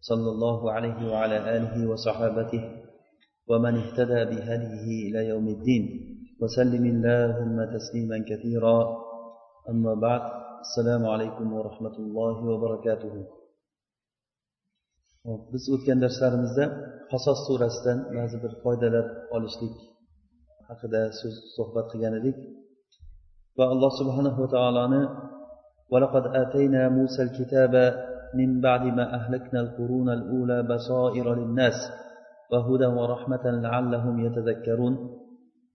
صلى الله عليه وعلى آله وصحابته ومن اهتدى بهديه إلى يوم الدين. وسلم اللهم تسليما كثيرا. أما بعد السلام عليكم ورحمة الله وبركاته. Biz o'tgan darslarimizda qasos surasidan ba'zi bir foydalar olishlik haqida so'z suhbat qilgan edik. Va alloh subhanahu va taoloni ولقد آتينا موسى الكتاب من بعد ما أهلكنا القرون الأولى بصائر للناس وهدى ورحمة لعلهم يتذكرون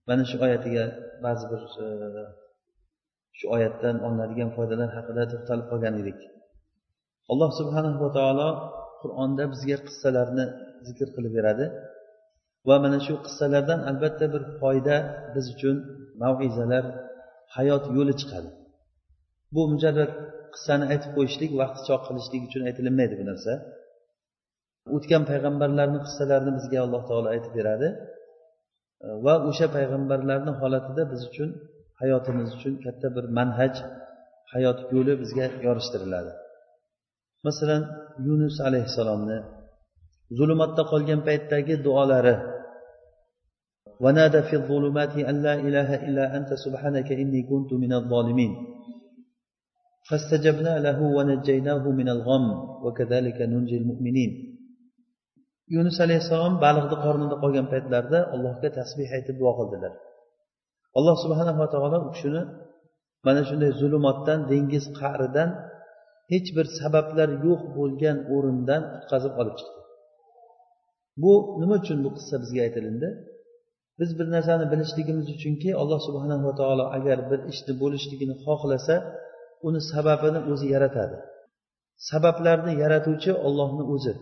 mana shu oyatiga ba'zi bir shu oyatdan olinadigan foydalar haqida to'xtalib qolgan edik alloh subhanahu va taolo qur'onda bizga qissalarni zikr qilib beradi va mana shu qissalardan albatta bir foyda biz uchun mavizalar hayot yo'li chiqadi bu mujarrad qissani aytib qo'yishlik vaqti choq qilishlik uchun aytilinmaydi bu narsa o'tgan payg'ambarlarni qissalarini bizga alloh taolo aytib beradi va o'sha payg'ambarlarni holatida biz uchun hayotimiz uchun katta bir manhaj hayot yo'li bizga yorishtiriladi masalan yunus alayhissalomni zulmatda qolgan paytdagi duolari ونادى في الظلمات أن لا إله إلا أنت سبحانك إني كنت من الظالمين فاستجبنا له ونجيناه من الغم وكذلك ننجي المؤمنين yunus alayhissalom baliqni qornida qolgan paytlarida allohga tasbeh aytib duo qildilar alloh subhanava taolo u kishini mana shunday zulumotdan dengiz qa'ridan hech bir sabablar yo'q bo'lgan o'rindan qutqazib olib chiqdi bu nima uchun bu qissa bizga aytilindi biz bir narsani bilishligimiz uchunki alloh subhanava taolo agar bir ishni bo'lishligini xohlasa uni sababini o'zi yaratadi. Sabablarni yaratuvchi ollohni o'zi.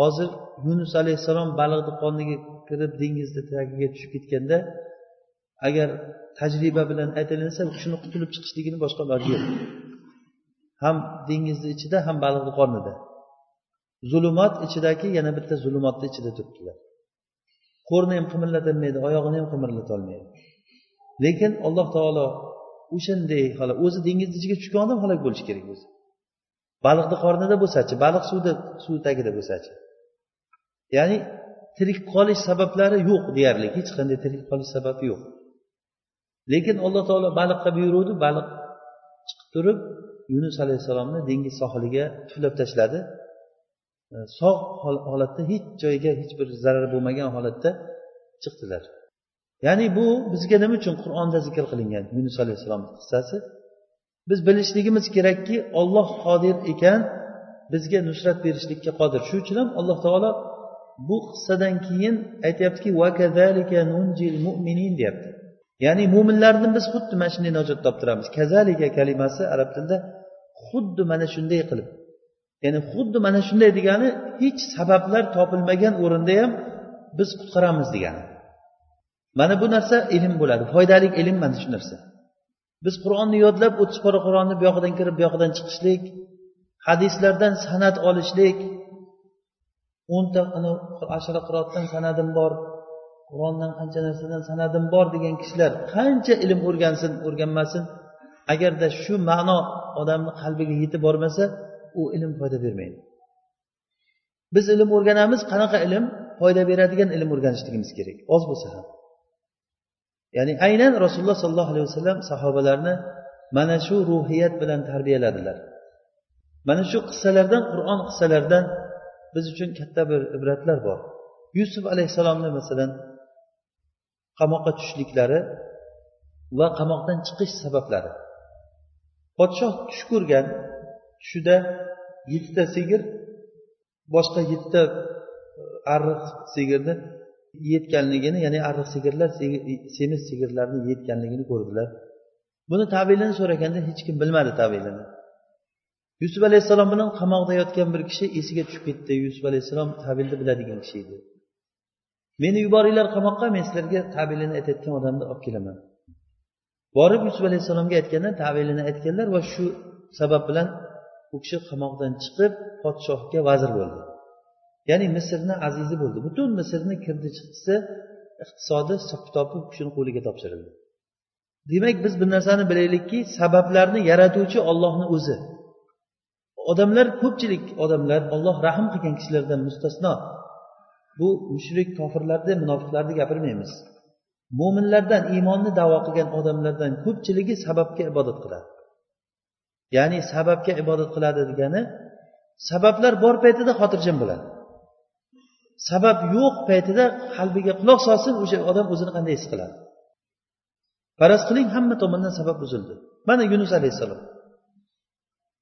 Hozir yunus alayhissalom baliqni qorniga kirib dengizni tagiga tushib ketganda agar tajriba bilan aytilinsa u kishini qutulib chiqishligini boshqa iloji yo'q. Ham dengizni ichida ham baliqni qornida. Zulumot ichidagi yana bitta zulumotni ichida turibdilar. Qo'rni ham qimirlatolmaydi oyog'ini ham qimirlatolmaydi. Lekin alloh taolo o'shanday holat o'zi dengizni ichiga tushgan odam halok bo'lishi kerak o'zi. Baliqni qornida bo'lsachi baliq suvda suv tagida bo'lsachi. Ya'ni tirik qolish sabablari yo'q deyarli hech qanday tirik qolish sababi yo'q. Lekin alloh taolo baliqqa buyuruvdi baliq chiqib turib yunus alayhissalomni dengiz sohiliga tuflab tashladi. Sog' holatda hech joyga hech bir zarar bo'lmagan holatda chiqdilar. Ya'ni bu bizga nima uchun qur'onda zikr qilingan? Yunus alayhissalom qissasi. Biz bilishligimiz kerakki olloh qodir ekan bizga nusrat berishlikka qodir. Shuning uchun ham alloh taolo bu qissadan keyin aytyaptiki deyapti. Ya'ni mo'minlarni biz xuddi mana shunday najot toptiramiz. Kazalika kalimasi arab tilida xuddi mana shunday qilib. Ya'ni xuddi mana shunday degani hech sabablar topilmagan o'rinda ham biz qutqaramiz degani. Mana bu narsa ilm bo'ladi foydali ilm mana shu narsa. Biz qur'onni yodlab o'ttiz pora qur'onni bu yog'idan kirib bu yog'idan chiqishlik hadislardan san'at olishlik. O'nta ashara qiroatdan sanadim bor qur'ondan qancha narsadan sanadim bor degan kishilar qancha ilm o'rgansin o'rganmasin agarda shu ma'no odamni qalbiga yetib bormasa u ilm foyda bermaydi. Biz ilm o'rganamiz qanaqa ilm? Foyda beradigan ilm o'rganishligimiz kerak oz bo'lsa ham. Ya'ni aynan rasululloh sollallohu alayhi vasallam sahobalarni mana shu ruhiyat bilan tarbiyaladilar. Mana shu qissalardan qur'on qissalaridan biz uchun katta bir ibratlar bor. Yusuf alayhissalomni masalan qamoqqa tushishliklari va qamoqdan chiqish sabablari. Podshoh tush ko'rgan tushida yettita sigir boshqa yettita e, arriq sigirni yetganligini ya'ni arriq sigirlar semiz sigirlarni yetganligini ko'rdilar. Buni tavilini so'raganda hech kim bilmadi tavilini yusuf alayhissalom bilan qamoqda yotgan bir kishi esiga tushib ketdi. Yusuf alayhissalom tabilni biladigan kishi edi. Meni yuboringlar qamoqqa men sizlarga tabilini aytayotgan odamni olib kelaman. Borib yusuf alayhissalomga aytganda tavilini aytganlar va shu sabab bilan u kishi qamoqdan chiqib podshohga vazir bo'ldi. Ya'ni misrni azizi bo'ldi. Butun misrni kirdi chiqdisi iqtisodi hisob kitobi u kishini qo'liga topshirildi. Demak biz bir narsani bilaylikki sabablarni yaratuvchi ollohni o'zi. Odamlar ko'pchilik odamlar olloh rahm qilgan kishilardan mustasno. Bu mushrik kofirlarni munofiqlarni gapirmaymiz. Mo'minlardan iymonni davo qilgan odamlardan ko'pchiligi sababga ibodat qiladi. Ya'ni sababga ibodat qiladi degani sabablar bor paytida xotirjam bo'ladi. Sabab yo'q paytida qalbiga quloq solsin o'sha odam o'zini qanday his qiladi. Faraz qiling hamma tomondan sabab buzildi. Mana yunus alayhissalom.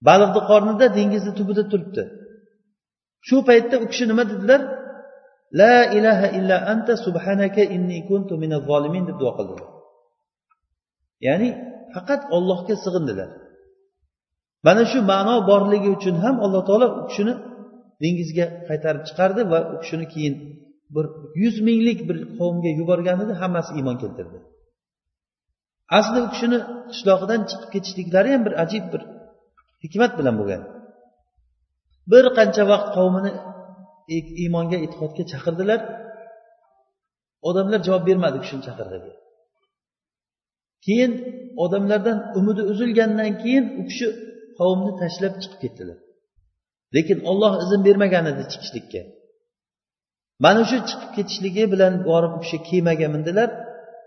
Baliqni qornida dengizni tubida turibdi. Shu paytda u kishi nima dedilar? La ilaha illa anta subhanaka inni kuntu minaz zolimin deb duo qildilar. Ya'ni faqat ollohga sig'indilar. Mana shu ma'no borligi uchun ham alloh taolo u kishini dengizga qaytarib chiqardi va u kishini keyin bir yuz minglik bir qavmga yuborganida hammasi iymon keltirdi. Asli u kishini qishlog'idan chiqib ketishliklari ham bir ajib bir hikmat bilan bo'lgan. Bir qancha vaqt qavmini iymonga e'tiqodga chaqirdilar. Odamlar javob bermadi u kishini chaqirdiga keyin odamlardan umidi uzilgandan keyin u kishi qavmni tashlab chiqib ketdilar. Lekin olloh izn bermagan edi chiqishlikka. Mana shu chiqib ketishligi bilan borib u kishi kemaga mindilar.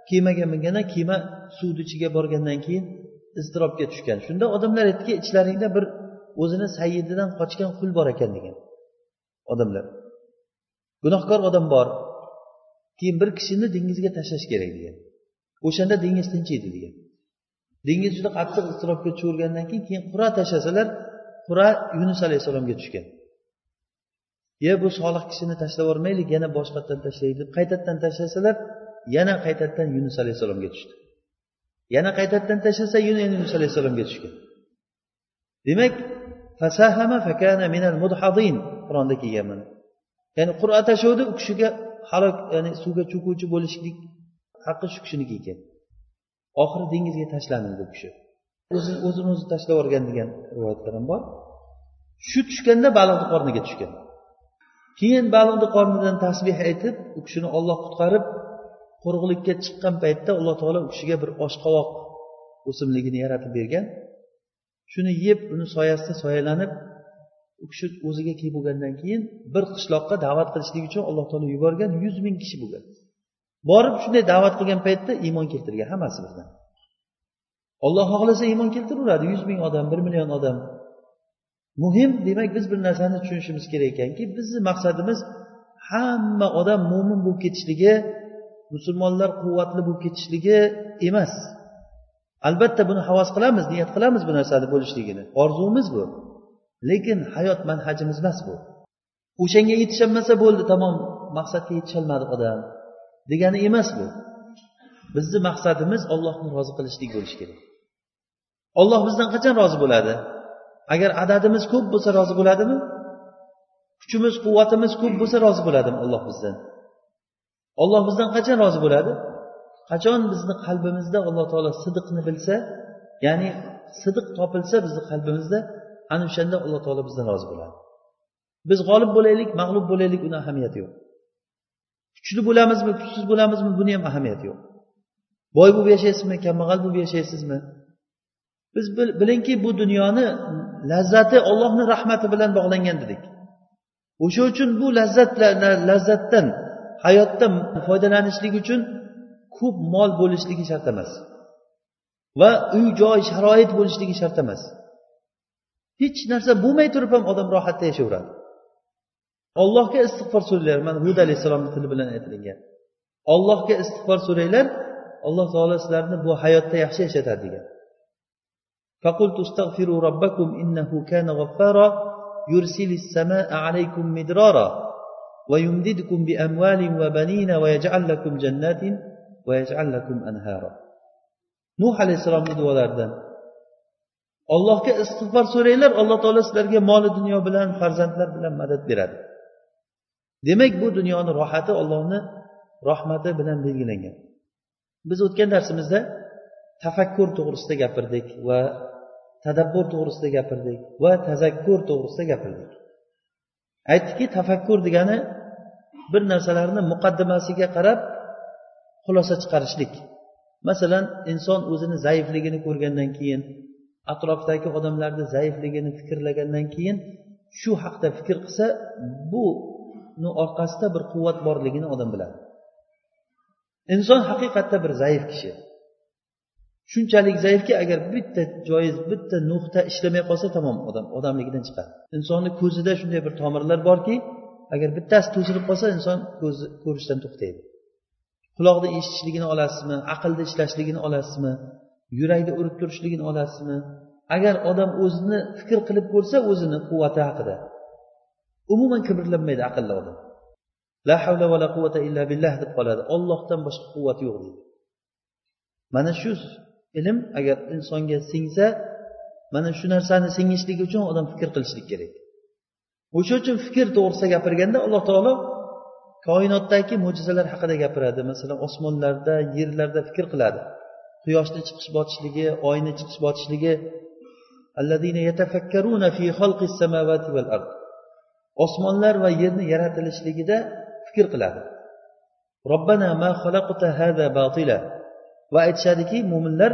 Kemaga mingandan kema suvni ichiga borgandan keyin iztirobga tushgan. Shunda odamlar aytdiki ichlaringda bir o'zini sayyididan qochgan qul bor ekan degan odamlar. Gunohkor odam bor. Keyin bir kishini dengizga tashlash kerak degan. O'shanda dengiz tinchiydi degan. Dengiz juda qattiq iztirobga tushavergandan keyin keyin qur'a tashlasalar qur'a yunus alayhissalomga tushgan. Ye bu solih kishini tashlab yubormaylik yana boshqatdan tashlaylik deb qaytadan tashlasalar yana qaytadan yunus alayhissalomga tushdi. Yana qaytadan tashlasa yana yunus alayhissalomga tushgan. Demak fasahama fakana minal mudhadin qur'onda kelgan mana ya'ni qur'a tashuvdi u kishiga halok ya'ni suvga cho'kuvchi bo'lishlik haqqi shu kishiniki ekan oxiri dengizga tashlandi bu kishi. O'zini o'zini o'zi tashlab yuborgan degan rivoyatlar ham bor. Shu tushganda baliqni qorniga tushgan. Keyin baliqni qornidan tasbeh aytib u kishini olloh qutqarib qo'rg'ulikka chiqqan paytda alloh taolo u kishiga bir oshqovoq o'simligini yaratib bergan. Shuni yeb uni soyasida soyalanib u kishi o'ziga kelib bo'lgandan keyin bir qishloqqa da'vat qilishlik uchun alloh taolo yuborgan yuz ming kishi bo'lgan. Borib shunday da'vat qilgan paytda iymon keltirgan hammasi bizdan. Olloh xohlasa iymon keltiraveradi yuz ming odam bir million odam. Muhim demak biz bir narsani tushunishimiz kerak ekanki bizni maqsadimiz hamma odam mo'min bo'lib ketishligi musulmonlar quvvatli bo'lib ketishligi emas. Albatta buni havas qilamiz niyat qilamiz bu narsani bo'lishligini. Orzumiz bu. Lekin hayot manhajimiz emas bu. O'shanga yetisholmasa bo'ldi tamom maqsadga yetisholmadi odam. Degani emas bu. Bizni maqsadimiz ollohni rozi qilishlik bo'lishi kerak. Olloh bizdan qachon rozi bo'ladi? Agar adadimiz ko'p bo'lsa rozi bo'ladimi? Kuchimiz quvvatimiz ko'p bo'lsa rozi bo'ladimi olloh bizdan? Olloh bizdan qachon rozi bo'ladi? Qachon bizni qalbimizda alloh taolo sidiqni bilsa ya'ni sidiq topilsa bizni qalbimizda ana o'shanda alloh taolo bizdan rozi bo'ladi. Biz g'olib bo'laylik mag'lub bo'laylik uni ahamiyati yo'q. Kuchli bo'lamizmi kuchsiz bo'lamizmi buni ham ahamiyati yo'q. Boy bo'lib yashaysizmi kambag'al bo'lib yashaysizmi? Biz bilingki bu dunyoni lazzati ollohni rahmati bilan bog'langan dedik. O'sha uchun bu lazzat lazzatdan hayotda foydalanishlik uchun ko'p mol bo'lishligi shart emas. Va uy joy sharoit bo'lishligi shart emas. Hech narsa bo'lmay turib ham odam rohatda yashayveradi ollohga istig'for so'ranglar. Mana hud alayhissalomni tili bilan aytilingan ollohga istig'for so'ranglar alloh taolo sizlarni bu hayotda yaxshi yashatadi degan. فقلت استغفروا ربكم إنه كان غفارا يرسل السماء عليكم مدرارا ويمددكم بأموال وبنين ويجعل لكم جنات ويجعل لكم أنهارا nuh alayhissalomni duolaridan ollohga istig'for so'ranglar alloh taolo sizlarga moli dunyo bilan farzandlar bilan madad beradi demak bu dunyoni rohati ollohni rahmati bilan belgilangan biz o'tgan darsimizda tafakkur to'g'risida gapirdik va tadabbur to'g'risida gapirdik va tazakkur to'g'risida gapirdik. Aytdiki tafakkur degani bir narsalarni muqaddimasiga qarab xulosa chiqarishlik. Masalan inson o'zini zaifligini ko'rgandan keyin atrofdagi odamlarni zaifligini fikrlagandan keyin shu haqda fikr qilsa buni orqasida bir quvvat borligini odam biladi. Inson haqiqatda bir zaif kishi. Shunchalik zaifki agar bitta joiz bitta nuqta ishlamay qolsa tamom odam odamligidan chiqadi. Insonni ko'zida shunday bir tomirlar borki agar bittasi to'silib qolsa inson ko'zi ko'rishdan to'xtaydi. Quloqni eshitishligini olasizmi aqlni ishlashligini olasizmi yurakni urib turishligini olasizmi? Agar odam o'zini fikr qilib ko'rsa o'zini quvvati haqida. Umuman kibrlanmaydi aqlli odam. La havla va la quvvata illa billah deb qoladi. Ollohdan boshqa quvvat yo'q deydi. Mana shu ilm agar insonga singsa mana shu narsani singishligi uchun odam fikr qilishlik kerak. O'sha uchun fikr to'g'risida gapirganda alloh taolo koinotdagi mo'jizalar haqida gapiradi. Masalan osmonlarda yerlarda fikr qiladi. Quyoshni chiqish botishligi oyni chiqish botishligi osmonlar va yerni yaratilishligida fikr qiladi. Robbana ma hada batila. Va aytishadiki mo'minlar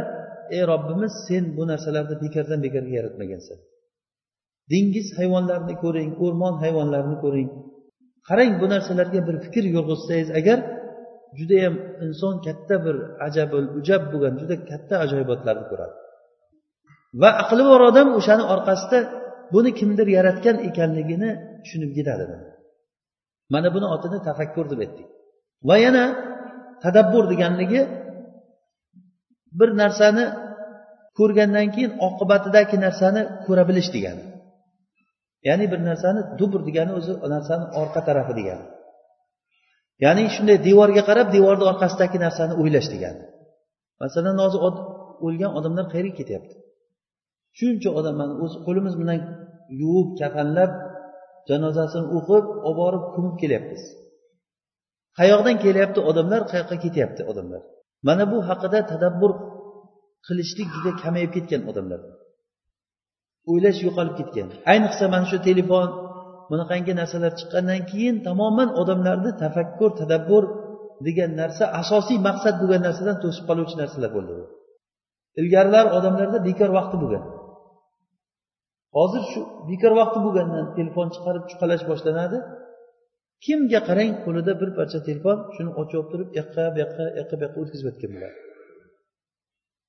ey robbimiz sen bu narsalarni bekordan bekorga yaratmagansan. Dengiz hayvonlarini ko'ring o'rmon hayvonlarini ko'ring. Qarang bu narsalarga bir fikr yurg'izsangiz agar judayam inson katta bir ajabul ujab bo'lgan juda katta ajoyibotlarni ko'radi. Va aqli bor odam o'shani orqasida buni kimdir yaratgan ekanligini tushunib yetadi mana buni otini tafakkur deb aytdik. Va yana tadabbur deganligi bir narsani ko'rgandan keyin oqibatidagi narsani ko'ra bilish degani. Ya'ni bir narsani dubr degani o'zi narsani orqa tarafi degani. Ya'ni shunday devorga qarab devorni orqasidagi narsani o'ylash degani. Masalan hozir o'lgan odamlar qayerga ketyapti? Shuncha odam mana o'zi qo'limiz bilan yuvib kafanlab janozasini o'qib olib borib ko'mib kelyapmiz. Qayoqdan kelyapti odamlar? Qayoqqa ketyapti odamlar? Mana bu haqida tadabbur qilishlik juda kamayib ketgan odamlar. O'ylash yo'qolib ketgan. Ayniqsa mana shu telefon bunaqangi narsalar chiqqandan keyin tamoman odamlarni tafakkur tadabbur degan narsa asosiy maqsad bo'lgan narsadan to'sib qoluvchi narsalar bo'ldi ilgarilar odamlarda bekor vaqti bo'lgan. Hozir shu bekor vaqti bo'lgandan telefon chiqarib chuqalash boshlanadi. Kimga qarang qo'lida bir parcha telefon shuni ochib olib turib yoqqa bu yoqqa yoqqa bu yoqqa o'tkazib o'tgan bo'ladi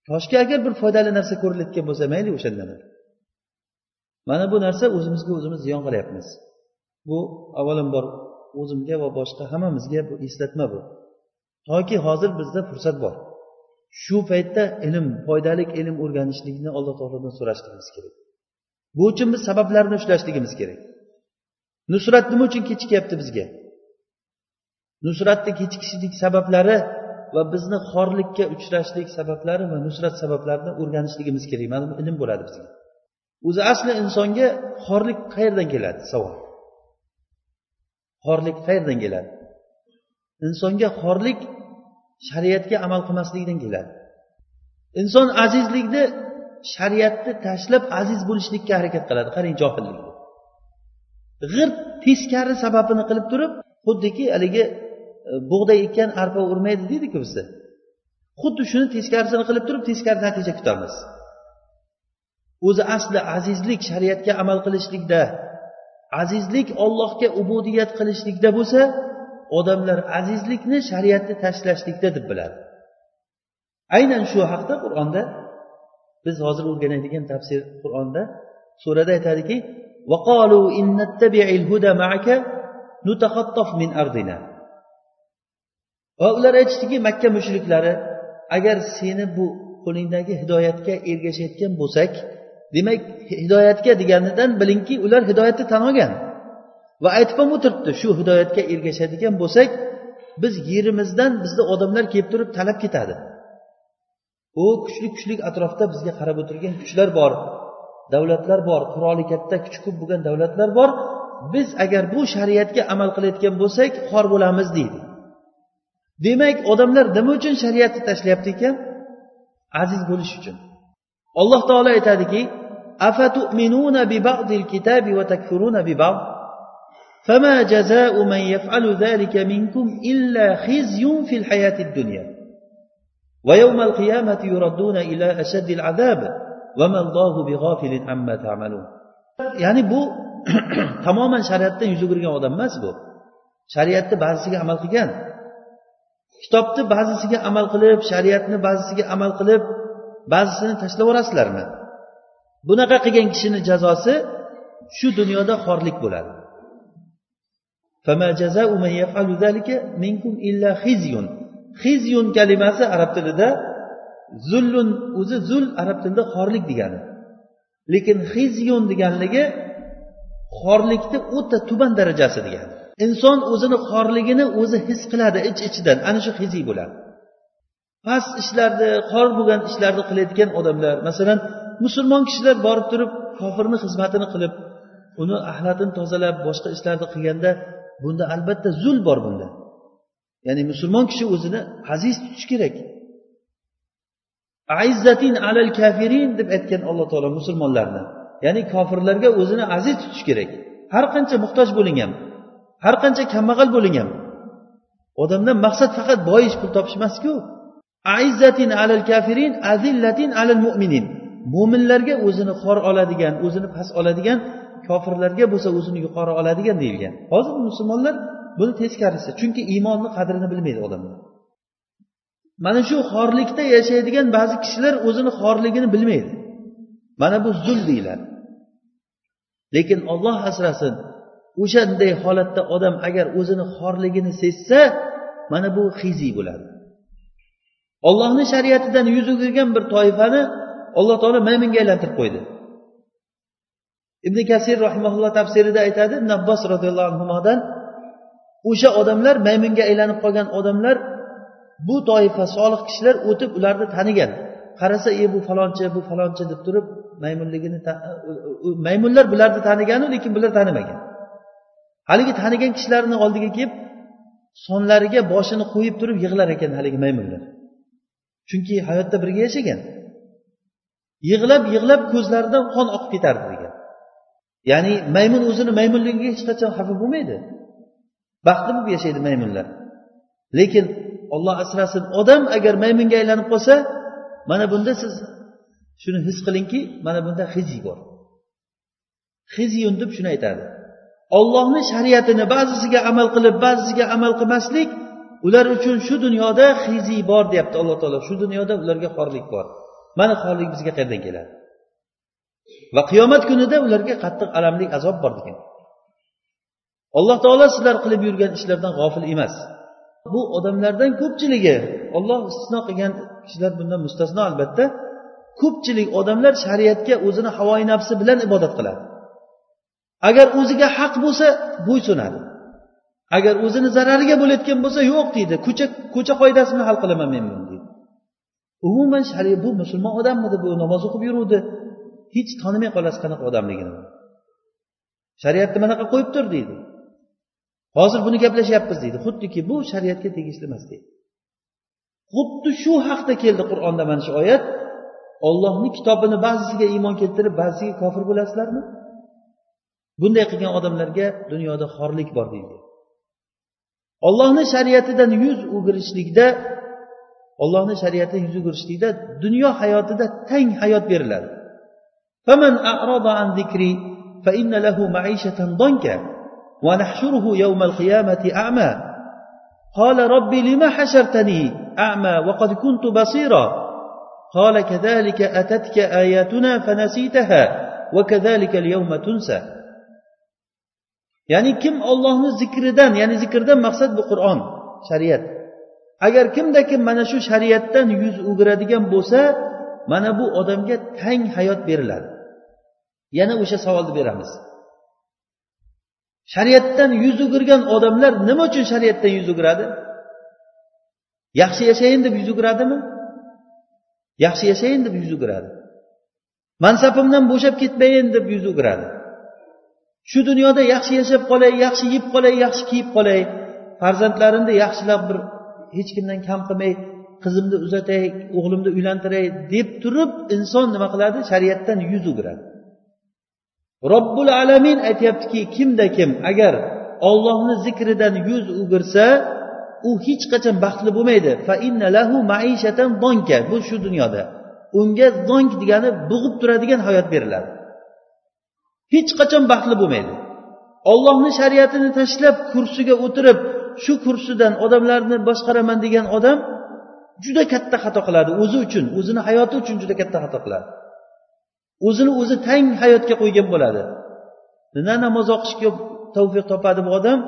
koshki agar bir foydali narsa ko'rilayotgan bo'lsa mayli o'shandan mana bu narsa o'zimizga o'zimiz ziyon qilyapmiz. Bu avvalambor o'zimga va boshqa hammamizga bu eslatma bu. Toki hozir bizda fursat bor. Shu paytda ilm foydali ilm o'rganishlikni alloh taolodan so'rashligimiz kerak. Bu uchun biz sabablarni ushlashligimiz kerak. Nusrat nima uchun kechikyapti bizga? Nusratni kechikishlik sabablari va bizni xorlikka uchrashlik sabablari va nusrat sabablarini o'rganishligimiz kerak. Mana bu ilm bo'ladi bizga. O'zi asli insonga xorlik qayerdan keladi? Savol. Xorlik qayerdan keladi? Insonga xorlik shariatga amal qilmaslikdan keladi. Inson azizlikni shariatni tashlab aziz bo'lishlikka harakat qiladi. Qarang johillik. G'irt teskari sababini qilib turib xuddiki haligi e, bug'doy ekkan arpa urmaydi deydiku bizda xuddi shuni teskarisini qilib turib teskari natija kutamiz. O'zi asli azizlik shariatga amal qilishlikda azizlik ollohga ubudiyat qilishlikda bo'lsa odamlar azizlikni shariatni tashlashlikda deb biladi. Aynan shu haqda qur'onda biz hozir o'rganadigan tafsir qur'onda surada aytadiki va ular aytishdiki makka mushriklari agar seni bu qo'lingdagi hidoyatga ergashayotgan bo'lsak demak hidoyatga deganidan bilingki ular hidoyatni tan olgan va aytib ham o'tiribdi shu hidoyatga ergashadigan bo'lsak biz yerimizdan bizni odamlar kelib turib talab ketadi. U kuchli kuchli atrofda bizga qarab o'tirgan kuchlar bor. davlatlar bor quroli katta kuchi ko'p bo'lgan davlatlar bor biz agar bu shariatga amal qilayotgan bo'lsak xor bo'lamiz deydi demak odamlar nima uchun shariatni tashlayapti ekan aziz bo'lish uchun alloh taolo aytadiki أفتؤمنون ببعض الكتاب وتكفرون ببعض فما جزاء من يفعل ذلك منكم إلا خزي في الحياة الدنيا ويوم القيامة يردون إلى أشد العذاب ya'ni bu tamoman shariatdan yuz o'girgan odam emas bu. Shariatni ba'zisiga amal qilgan. Kitobni ba'zisiga amal qilib shariatni ba'zisiga amal qilib ba'zisini tashlab yuborasizlarmi bunaqa qilgan kishini jazosi shu dunyoda xorlik bo'ladi. hizyun kalimasi arab tilida zullun o'zi zul arab tilida xorlik degani. Lekin xizyon deganligi xorlikni o'ta tuban darajasi degani. Inson o'zini xorligini o'zi his qiladi ich ichidan. Ana shu hiziy bo'ladi. Past ishlarni xor bo'lgan ishlarni qilayotgan odamlar masalan musulmon kishilar borib turib kofirni xizmatini qilib uni axlatini tozalab boshqa ishlarni qilganda bunda albatta zul bor bunda. Ya'ni musulmon kishi o'zini aziz tutish kerak. Aizzatin alal kafirin deb aytgan alloh taolo musulmonlarni ya'ni kofirlarga o'zini aziz tutish kerak. Har qancha muhtoj bo'ling ham har qancha kambag'al bo'ling ham. Odamdan maqsad faqat boyish pul topish emasku aizzatin alal kafirin azillatin alal mo'minin mo'minlarga o'zini xor oladigan o'zini past oladigan kofirlarga bo'lsa o'zini yuqori oladigan deyilgan. Hozir musulmonlar buni teskarisi chunki iymonni qadrini bilmaydi odamlar. Mana shu xorlikda yashaydigan ba'zi kishilar o'zini xorligini bilmaydi. Mana bu zul deyiladi. Lekin olloh asrasin o'shanday holatda odam agar o'zini xorligini sezsa mana bu hiziy bo'ladi. Ollohni shariatidan yuz o'girgan bir toifani alloh taolo maymunga aylantirib qo'ydi. Ibn kasir rahimaulloh tafsirida aytadi nabbos abbos roziyallohu anhudan o'sha odamlar maymunga aylanib qolgan odamlar bu toifa solih kishilar o'tib ularni tanigan. Qarasa e bu falonchi bu falonchi deb turib maymunligini maymunlar bularni taniganu lekin bular tanimagan. Haligi tanigan kishilarni oldiga kelib sonlariga boshini qo'yib turib yig'lar ekan haligi maymunlar. Chunki hayotda birga yashagan. Yig'lab yig'lab ko'zlaridan qon oqib ketardi degan. Ya'ni maymun o'zini maymunligiga hech qachon xafa bo'lmaydi. Baxtli bo'lib yashaydi maymunlar. Lekin olloh asrasin odam agar maymunga aylanib qolsa mana bunda siz shuni his qilingki mana bunda hiziy bor. Hiziyun deb shuni aytadi. Ollohni shariatini ba'zisiga amal qilib ba'zisiga amal qilmaslik ular uchun shu dunyoda hiziy bor deyapti alloh taolo. Shu dunyoda ularga xorlik bor. Mana xorlik bizga qayerdan keladi? Va qiyomat kunida ularga qattiq alamli azob bor degan. Alloh taolo sizlar qilib yurgan ishlardan g'ofil emas. Bu odamlardan ko'pchiligi olloh istisno qilgan kishilar bundan mustasno albatta ko'pchilik odamlar shariatga o'zini havoyi nafsi bilan ibodat qiladi. Agar o'ziga haq bo'lsa bo'ysunadi agar o'zini zarariga bo'layotgan bo'lsa yo'q deydi. Ko'cha ko'cha qoidasini hal qilaman men buni deydi. Umuman shariat bu musulmon odammidi bu namoz o'qib yuruvdi? Hech tanimay qolasiz qanaqa odamligini. Shariatni bunaqa qo'yib tur deydi. Hozir buni gaplashyapmiz deydi. Xuddiki bu shariatga tegishli emas deydi. Xuddi shu haqda keldi qur'onda mana shu oyat. Ollohni kitobini ba'zisiga iymon keltirib ba'zisiga kofir bo'lasizlarmi? Bunday qilgan odamlarga dunyoda xorlik bor deydi. Ollohni shariatidan yuz o'girishlikda ollohni shariatidan yuz o'girishlikda dunyo hayotida tang hayot beriladi. ونحشره يوم القيامة أعمى قال رب لما حشرتني أعمى وقد كنت بصيرا قال كذلك أتتك آياتنا فنسيتها وكذلك اليوم تنسى ya'ni kim ollohni zikridan ya'ni zikrdan maqsad bu qur'on shariat agar kimda kim mana shu shariatdan yuz o'giradigan bo'lsa mana bu odamga tang hayot beriladi yana o'sha savolni beramiz Shariatdan yuz o'girgan odamlar nima uchun shariatdan yuz o'giradi? Yaxshi yashayin deb yuz o'giradimi? Yaxshi yashayin deb yuz o'giradi. Mansabimdan bo'shab ketmayin deb yuz o'giradi. Shu dunyoda yaxshi yashab qolay yaxshi yeb qolay yaxshi kiyib qolay. Farzandlarimni yaxshilab bir hech kimdan kam qilmay qizimni uzatay o'g'limni uylantiray deb turib inson nima qiladi? Shariatdan yuz o'giradi. Robbul alamin aytyaptiki kimda kim? Agar ollohni zikridan yuz o'girsa u hech qachon baxtli bo'lmaydi. Bu shu dunyoda. Unga zonk degani bug'ib turadigan hayot beriladi. Hech qachon baxtli bo'lmaydi. Ollohni shariatini tashlab kursiga o'tirib shu kursidan odamlarni boshqaraman degan odam juda katta xato qiladi. O'zi uchun o'zini hayoti uchun juda katta xato qiladi. O'zini o'zi tang hayotga qo'ygan bo'ladi. Na namoz o'qishga tavfiq topadi bu odam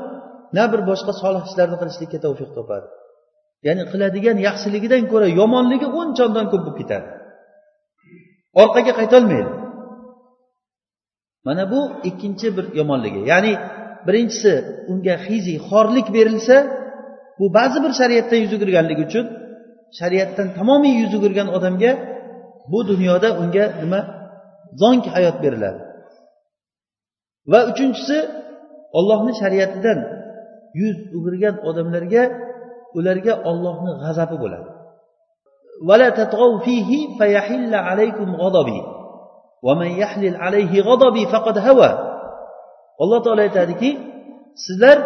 na bir boshqa solih ishlarni qilishlikka tavfiq topadi. Ya'ni qiladigan yaxshiligidan ko'ra yomonligi o'n chondan ko'p bo'lib ketadi. Orqaga qaytolmaydi. Mana bu ikkinchi bir yomonligi. Ya'ni birinchisi unga hizi xorlik berilsa bu ba'zi bir shariatdan yuz o'girganligi uchun shariatdan tamomiy yuz o'girgan odamga bu dunyoda unga nima? Zonki hayot beriladi. Va uchinchisi ollohni shariatidan yuz o'girgan odamlarga ularga ollohni g'azabi bo'ladi. Alloh taolo aytadiki sizlar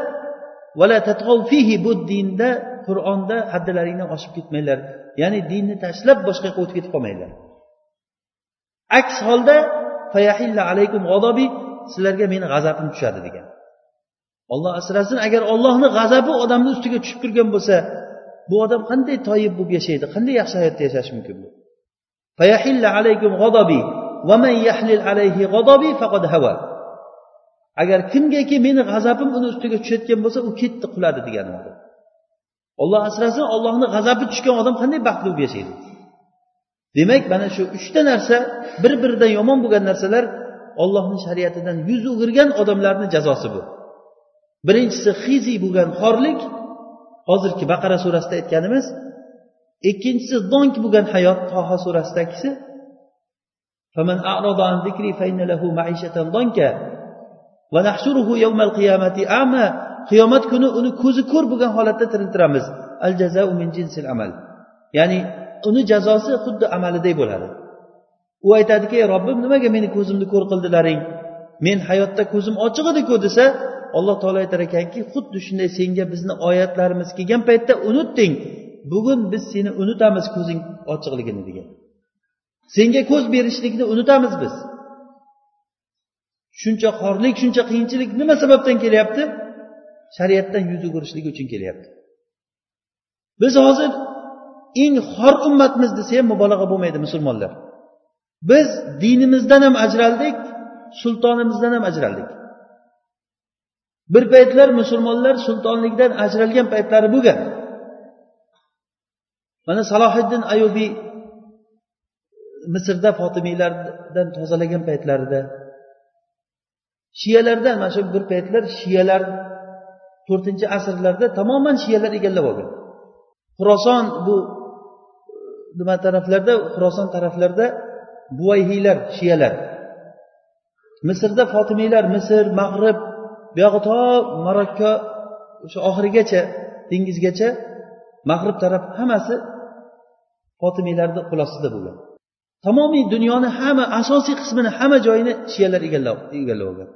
bu dinda qur'onda haddilaringdan oshib ketmanglar. Ya'ni dinni tashlab boshqa yoqqa o'tib ketib qolmanglar. Aks holda alaykum g'azobi sizlarga meni g'azabim tushadi degan. Olloh asrasin agar ollohni g'azabi odamni ustiga tushib turgan bo'lsa bu odam qanday toyib bo'lib yashaydi qanday yaxshi hayotda yashashi mumkin bu? Alaykum g'azobi alayhi g'azobi faqad hava agar kimgaki meni g'azabim uni ustiga tushayotgan bo'lsa u ketdi quladi degani olloh asrasin ollohni g'azabi tushgan odam qanday baxtli bo'lib yashaydi? Demak mana shu uchta narsa bir biridan yomon bo'lgan narsalar ollohni shariatidan yuz o'girgan odamlarni jazosi bu. Birinchisi xiziy bo'lgan xorlik hozirgi baqara surasida aytganimiz. Ikkinchisi donk bo'lgan hayot toha surasidagisi qiyomat kuni uni ko'zi ko'r bo'lgan holatda tiriltiramiz. Al jazau min jinsil amal. Ya'ni uni jazosi xuddi amaliday bo'ladi. U aytadiki robbim nimaga meni ko'zimni ko'r qildilaring? Men hayotda ko'zim ochiq ediku desa alloh taolo aytar ekanki xuddi shunday senga bizni oyatlarimiz kelgan paytda unutding. Bugun biz seni unutamiz ko'zing ochiqligini degan. Senga ko'z berishlikni unutamiz biz. Shuncha xorlik shuncha qiyinchilik nima sababdan kelyapti? Shariatdan yuz o'girishlik uchun kelyapti. Biz hozir eng xor ummatmiz desa ham mubolag'a bo'lmaydi musulmonlar. Biz dinimizdan ham ajraldik sultonimizdan ham ajraldik. Bir paytlar musulmonlar sultonlikdan ajralgan paytlari bo'lgan. Mana salohiddin ayubiy misrda fotimiylardan tozalagan paytlarida shiyalardan mana shu bir paytlar shiyalar to'rtinchi asrlarda tamoman shiyalar egallab olgan. Xuroson bu nima taraflarda? Xuroson taraflarda buvayhiylar shiyalar. Misrda fotimiylar misr mag'rib buyog'i to marokko o'sha oxirigacha dengizgacha mag'rib taraf hammasi fotimiylarni qo'l ostida bo'lgan. Tamomiy dunyoni hamma asosiy qismini hamma joyini shiyalar egallab egallab olgan.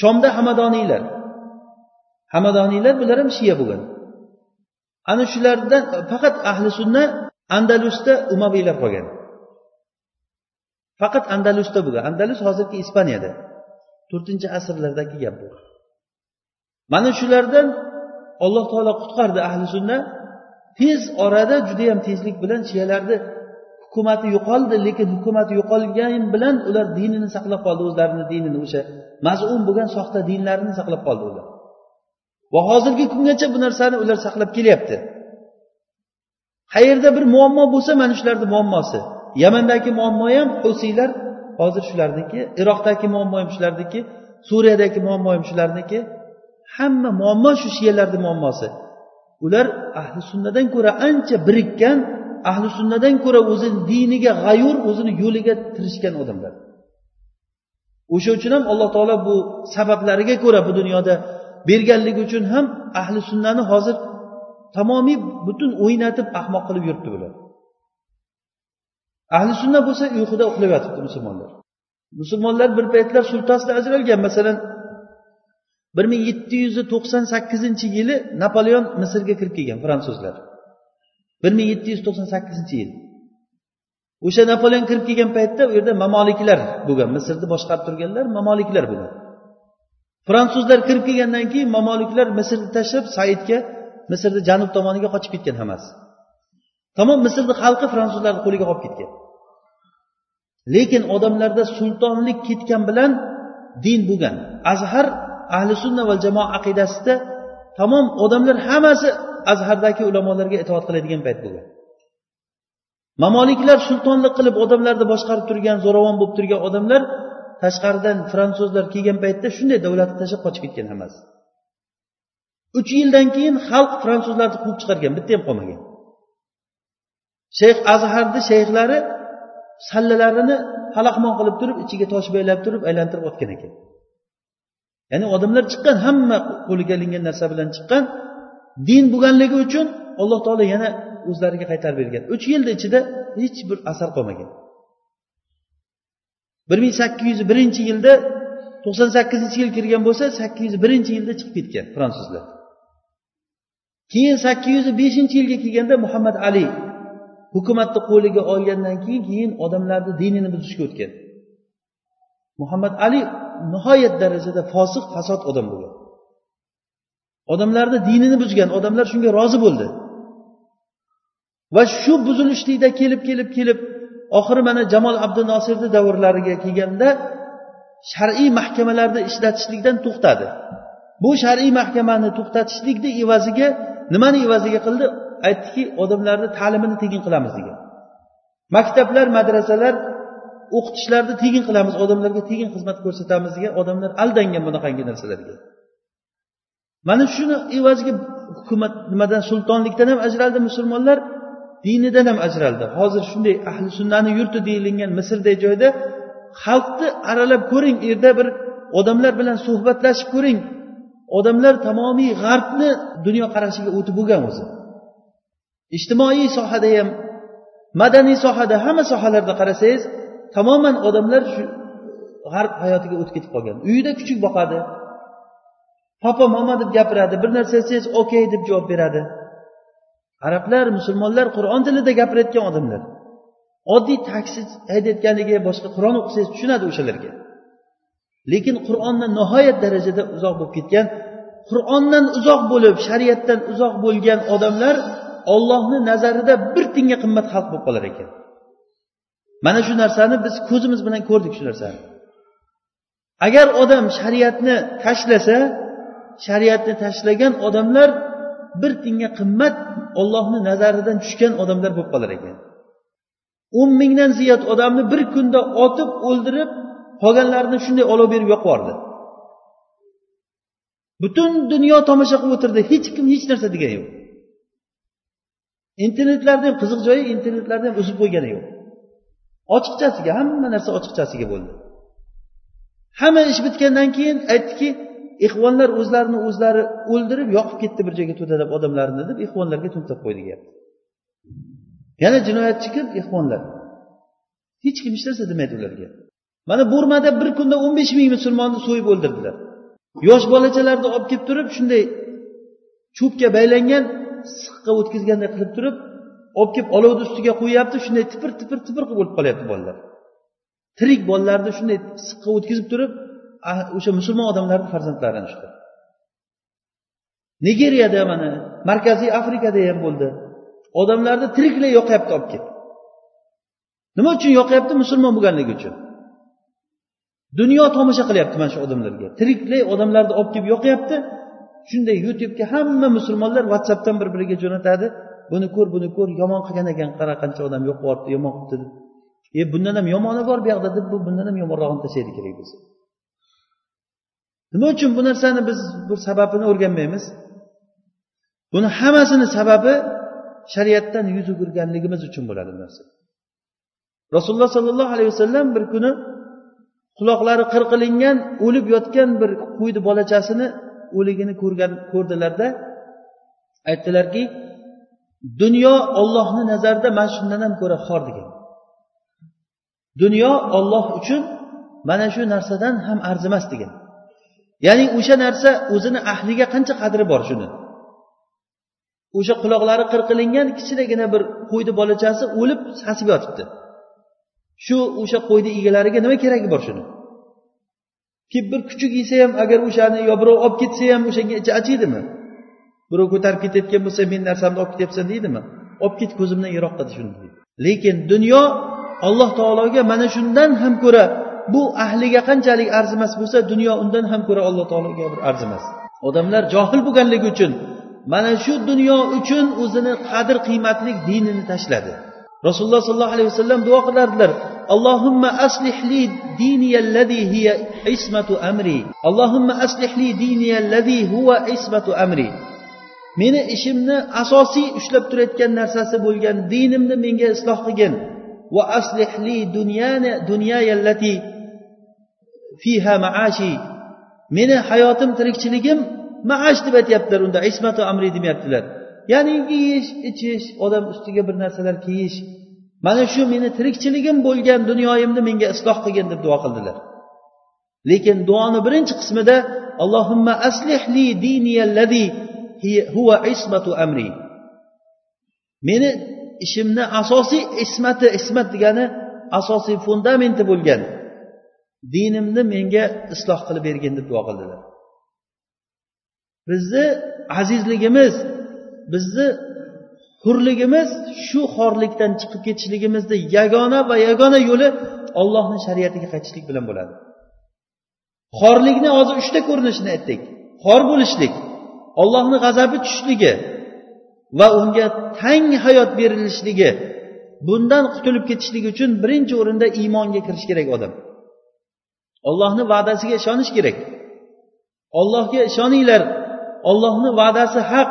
Shomda hamadoniylar. Hamadoniylar bular ham shiya bo'lgan. Ana shulardan faqat ahli sunna andalusda umaviylar qolgan. Faqat andalusda bo'lgan andalus hozirgi ispaniyada. To'rtinchi asrlardagi gap bu. Mana shulardan alloh taolo qutqardi ahli sunna. Tez orada judayam tezlik bilan shiyalarni hukumati yo'qoldi lekin hukumati yo'qolgan bilan ular dinini saqlab qoldi o'zlarini dinini o'sha mazun bo'lgan soxta dinlarini saqlab qoldi ular. Va hozirgi kungacha bu narsani ular saqlab kelyapti. Qayerda bir muammo bo'lsa mana shularni muammosi. Yamandagi muammo ham husiylar hozir shularniki iroqdagi muammo ham shularniki suriyadagi muammo ham shularniki. Hamma muammo shu shiyalarni muammosi. Ular ahli sunnadan ko'ra ancha birikkan ahli sunnadan ko'ra o'zini diniga g'ayur o'zini yo'liga tirishgan odamlar. O'sha uchun ham alloh taolo bu sabablariga ko'ra bu dunyoda berganligi uchun ham ahli sunnani hozir tamomiy butun o'ynatib ahmoq qilib yuribdi bular. Ahli sunna bo'lsa uyquda uxlab yotibdi musulmonlar. Musulmonlar bir paytlar sultasida ajralgan. Masalan bir ming yetti yuz to'qson sakkizinchi yili napoleon misrga kirib kelgan fransuzlar. bir ming yetti yuz to'qson sakkizinchi yil. O'sha napoleon kirib kelgan paytda u yerda mamoliklar bo'lgan. Misrni boshqarib turganlar mamoliklar bo'lgan. Fransuzlar kirib kelgandan keyin mamoliklar misrni tashlab saidga misrni janub tomoniga qochib ketgan hammasi tamom misrni xalqi fransuzlarni qo'liga qolib ketgan. Lekin odamlarda sultonlik ketgan bilan din bo'lgan. Azhar ahli sunna va jamoa aqidasida tamom odamlar hammasi azhardagi ulamolarga itoat qiladigan payt bo'lgan. Mamoliklar sultonlik qilib odamlarni boshqarib turgan zo'ravon bo'lib turgan odamlar tashqaridan fransuzlar kelgan paytda shunday davlatni tashlab qochib ketgan hammasi uch yildan keyin xalq fransuzlarni quvib chiqargan bitta ham qolmagan. Shayx azharni shayxlari sallalarini palaxmon qilib turib ichiga tosh baylab turib aylantirib otgan ekan. Ya'ni odamlar chiqqan hamma qo'liga ilingan narsa bilan chiqqan din bo'lganligi uchun alloh taolo yana o'zlariga qaytarib bergan. Uch yilni ichida hech bir asar qolmagan. bir ming sakkiz yuz birinchi yilda to'qson sakkizinchi yil kirgan bo'lsa sakkiz yuz birinchi yilda chiqib ketgan fransuzlar. Keyin sakkiz yuz beshinchi yilga kelganda muhammad ali hukumatni qo'liga olgandan keyin keyin odamlarni dinini buzishga o'tgan. Muhammad ali nihoyat darajada fosiq fasod odam bo'lgan. Odamlarni dinini buzgan odamlar shunga rozi bo'ldi. Va shu buzilishlikda kelib kelib kelib oxiri mana jamol abdunosirni davrlariga kelganda shar'iy mahkamalarni ishlatishlikdan to'xtadi. Bu shar'iy mahkamani to'xtatishlikni evaziga nimani evaziga qildi? Aytdiki odamlarni ta'limini tekin qilamiz degan. Maktablar madrasalar o'qitishlarni tekin qilamiz odamlarga tekin xizmat ko'rsatamiz degan odamlar aldangan bunaqangi narsalarga. Mana shuni evaziga hukumat nimadan sultonlikdan ham ajraldi musulmonlar dinidan ham ajraldi. Hozir shunday ahli sunnani yurti deyilingan misrday joyda xalqni aralab ko'ring u yerda bir odamlar bilan suhbatlashib ko'ring. Odamlar tamomiy g'arbni dunyoqarashiga o'tib bo'lgan o'zi. Ijtimoiy sohada ham madaniy sohada hamma sohalarda qarasangiz tamoman odamlar shu g'arb hayotiga o'tib ketib qolgan. Uyida kuchuk boqadi. Papa mama deb gapiradi. Bir narsa desangiz okey deb javob beradi. Arablar musulmonlar qur'on tilida gapirayotgan odamlar. Oddiy taksi haydayotganligi boshqa qur'on o'qisangiz tushunadi o'shalarga. Lekin qur'ondan nihoyat darajada uzoq bo'lib ketgan qur'ondan uzoq bo'lib shariatdan uzoq bo'lgan odamlar ollohni nazarida bir tiyinga qimmat xalq bo'lib qolar ekan. Mana shu narsani biz ko'zimiz bilan ko'rdik shu narsani. Agar odam shariatni tashlasa shariatni tashlagan odamlar bir tiyinga qimmat ollohni nazaridan tushgan odamlar bo'lib qolar ekan. O'n mingdan ziyod odamni bir kunda otib o'ldirib qolganlarini shunday olov berib yoqib yubordi. Butun dunyo tomosha qilib o'tirdi hech kim hech narsa degani yo'q. Internetlarni ham qiziq joyi internetlarni ham uzib qo'ygani yo'q. Ochiqchasiga hamma narsa ochiqchasiga bo'ldi. Hamma ish bitgandan keyin aytdiki ixvonlar o'zlarini o'zlari o'ldirib yoqib ketdi bir joyga to'dalab odamlarni deb ixvonlarga to'ntab qo'ydi deyapti yana jinoyatchi kim ixvonlar. Hech kim hech narsa demaydi ularga. Mana burmada bir kunda o'n besh ming musulmonni so'yib o'ldirdilar. Yosh bolachalarni olib kelib turib shunday cho'pga baylangan issiqqa o'tkazganday qilib turib olib kelib olovni ustiga qo'yyapti shunday tipir tipir tipir qilib o'lib qolyapti bolalar. Tirik bolalarni shunday issiqqa o'tkazib turib ah, o'sha musulmon odamlarni farzandlarini shu nigeriyada mana markaziy afrikada ham bo'ldi. Odamlarni tiriklay yoqyapti olib kelib. Nima uchun yoqyapti musulmon bo'lganligi uchun? Dunyo tomosha qilyapti mana shu odamlarga. Tiriklay odamlarni olib kelib yoqyapti. Shunday youtubega hamma musulmonlar whatsappdan bir biriga jo'natadi. Buni ko'r buni ko'r yomon qilgan ekan qara qancha odam yo'q yuboribdi yomon qilibdi deb. E bundan ham yomoni bor bu yoqda deb bu bundan ham yomonrog'ini tashlaydi kerak biz nima uchun bu narsani biz bir sababini o'rganmaymiz? Buni hammasini sababi shariatdan yuz o'girganligimiz uchun bo'ladi bu narsa. Rasululloh sollallohu alayhi vasallam bir kuni quloqlari qirqilingan o'lib yotgan bir qo'yni bolachasini o'ligini ko'rgan ko'rdilarda aytdilarki dunyo ollohni nazarida mana shundan ham ko'ra xor degan. Dunyo olloh uchun mana shu narsadan ham arzimas degan. Ya'ni o'sha narsa o'zini ahliga qancha qadri bor shuni? O'sha quloqlari qirqilingan kichinagina bir qo'yni bolachasi o'lib sasib yotibdi. Shu o'sha qo'yni egalariga nima keragi bor shuni? Kelib bir kuchuk yesa ham agar o'shani yo birov olib ketsa ham o'shanga ichi achiydimi birov ko'tarib ketayotgan bo'lsa meni narsamni olib ketyapsan deydimi? Olib ket ko'zimdan yiroqqa shuni deydi. Lekin dunyo alloh taologa mana shundan ham ko'ra bu ahliga qanchalik arzimas bo'lsa dunyo undan ham ko'ra alloh taologa bir arzimas. Odamlar johil bo'lganligi uchun mana shu dunyo uchun o'zini qadr qiymatli dinini tashladi. Rasululloh sollallohu alayhi vasallam duo qilardilar. Allohimma aslihli diniyallazi hiya ismatu amri. Allohimma aslihli diniyallazi huwa ismatu amri. Meni ishimni asosiy ushlab turayotgan narsasi bo'lgan dinimni menga isloh qilgin. Va aslihli dunyani dunyayallati fiha maashi. Meni hayotim tirikchiligim maash deb aytyaptilar unda ismatu amri demayaptilar ya'niki yeyish ichish odam ustiga bir narsalar kiyish. Mana shu meni tirikchiligim bo'lgan dunyoyimni menga isloh qilgin deb duo qildilar. Lekin duoni birinchi qismida allohimma aslih li huva huwa ismatu amri. Meni ishimni asosiy ismati ismat degani asosiy fundamenti bo'lgan. Dinimni menga isloh qilib bergin deb duo qildilar. Bizni azizligimiz bizni hurligimiz shu xorlikdan chiqib ketishligimizni yagona va yagona yo'li ollohni shariatiga qaytishlik bilan bo'ladi. Xorlikni hozir uchta ko'rinishini aytdik. Xor bo'lishlik ollohni g'azabi tushishligi va unga tang hayot berilishligi bundan qutulib ketishlik uchun birinchi o'rinda iymonga kirish kerak odam. Ollohni va'dasiga ishonish kerak. Ollohga ishoninglar. Ollohni va'dasi haq.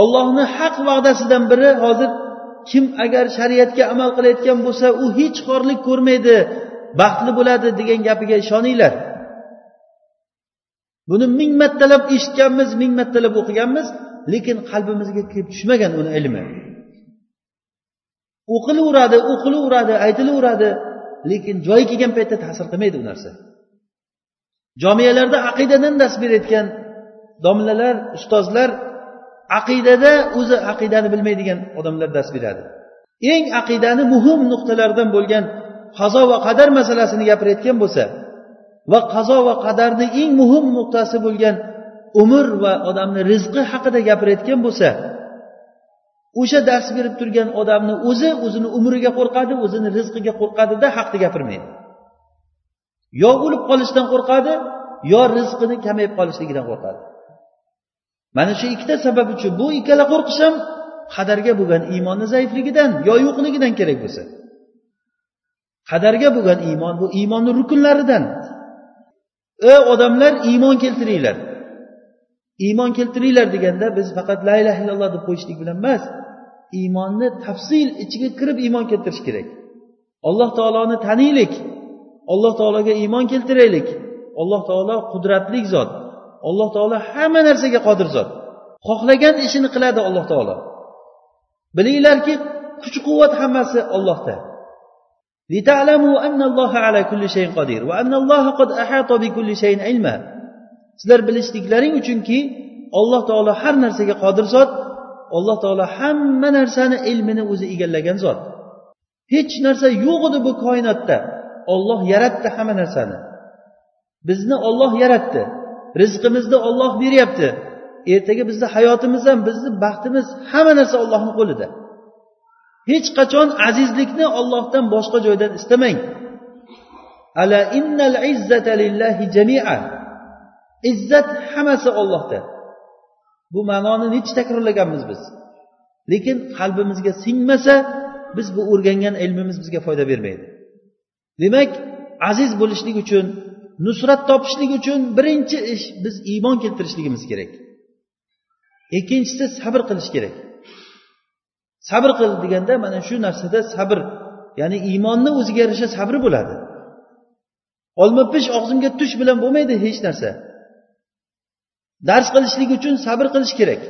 Ollohni haq va'dasidan biri hozir kim agar shariatga amal qilayotgan bo'lsa u hech xorlik ko'rmaydi baxtli bo'ladi degan gapiga ishoninglar. Buni ming martalab eshitganmiz ming martalab o'qiganmiz lekin qalbimizga kirib tushmagan uni ilmi. O'qilaveradi o'qilaveradi aytilaveradi lekin joyi kelgan paytda ta'sir qilmaydi u narsa. Jomiyalarda aqidadan dars berayotgan domlalar ustozlar aqidada o'zi aqidani bilmaydigan odamlar dars beradi. Eng aqidani muhim nuqtalaridan bo'lgan qazo va qadar masalasini gapirayotgan bo'lsa va qazo va qadarni eng muhim nuqtasi bo'lgan umr va odamni rizqi haqida gapirayotgan bo'lsa o'sha dars berib turgan odamni o'zi o'zini umriga qo'rqadi o'zini rizqiga qo'rqadida haqni gapirmaydi. Yo o'lib qolishdan qo'rqadi yo rizqini kamayib qolishligidan qo'rqadi. Mana shu ikkita sabab uchun bu ikkala qo'rqish ham qadarga bo'lgan iymonni zaifligidan yo yo'qligidan kerak bo'lsa. Qadarga bo'lgan iymon bu iymonni rukunlaridan. Ey odamlar iymon keltiringlar. Iymon keltiringlar deganda biz faqat la ilaha illalloh deb qo'yishlik bilan emas iymonni tafsil ichiga kirib iymon keltirish kerak. Alloh taoloni taniylik alloh taologa iymon keltiraylik. Alloh taolo qudratli zot. Alloh taolo hamma narsaga qodir zot. Xohlagan ishini qiladi alloh taolo. Bilinglarki kuch quvvat hammasi ollohda sizlar bilishliklaring uchunki alloh taolo har narsaga qodir zot. Alloh taolo hamma narsani ilmini o'zi egallagan zot. Hech narsa yo'q edi bu koinotda. Olloh yaratdi hamma narsani. Bizni olloh yaratdi. Rizqimizni olloh beryapti. Ertaga bizni hayotimiz ham bizni baxtimiz hamma narsa ollohni qo'lida. Hech qachon azizlikni ollohdan boshqa joydan istamang. Ala innal izzata lillahi jamia. Izzat hammasi ollohda bu ma'noni necha takrorlaganmiz biz? Lekin qalbimizga singmasa biz bu o'rgangan ilmimiz bizga foyda bermaydi. Demak aziz bo'lishlik uchun nusrat topishlik uchun birinchi ish biz iymon keltirishligimiz kerak. Ikkinchisi sabr qilish kerak. Sabr qil deganda mana shu narsada sabr ya'ni iymonni o'ziga yarasha sabri bo'ladi. Olma pish og'zimga tush bilan bo'lmaydi hech narsa. Dars qilishlik uchun sabr qilish kerak.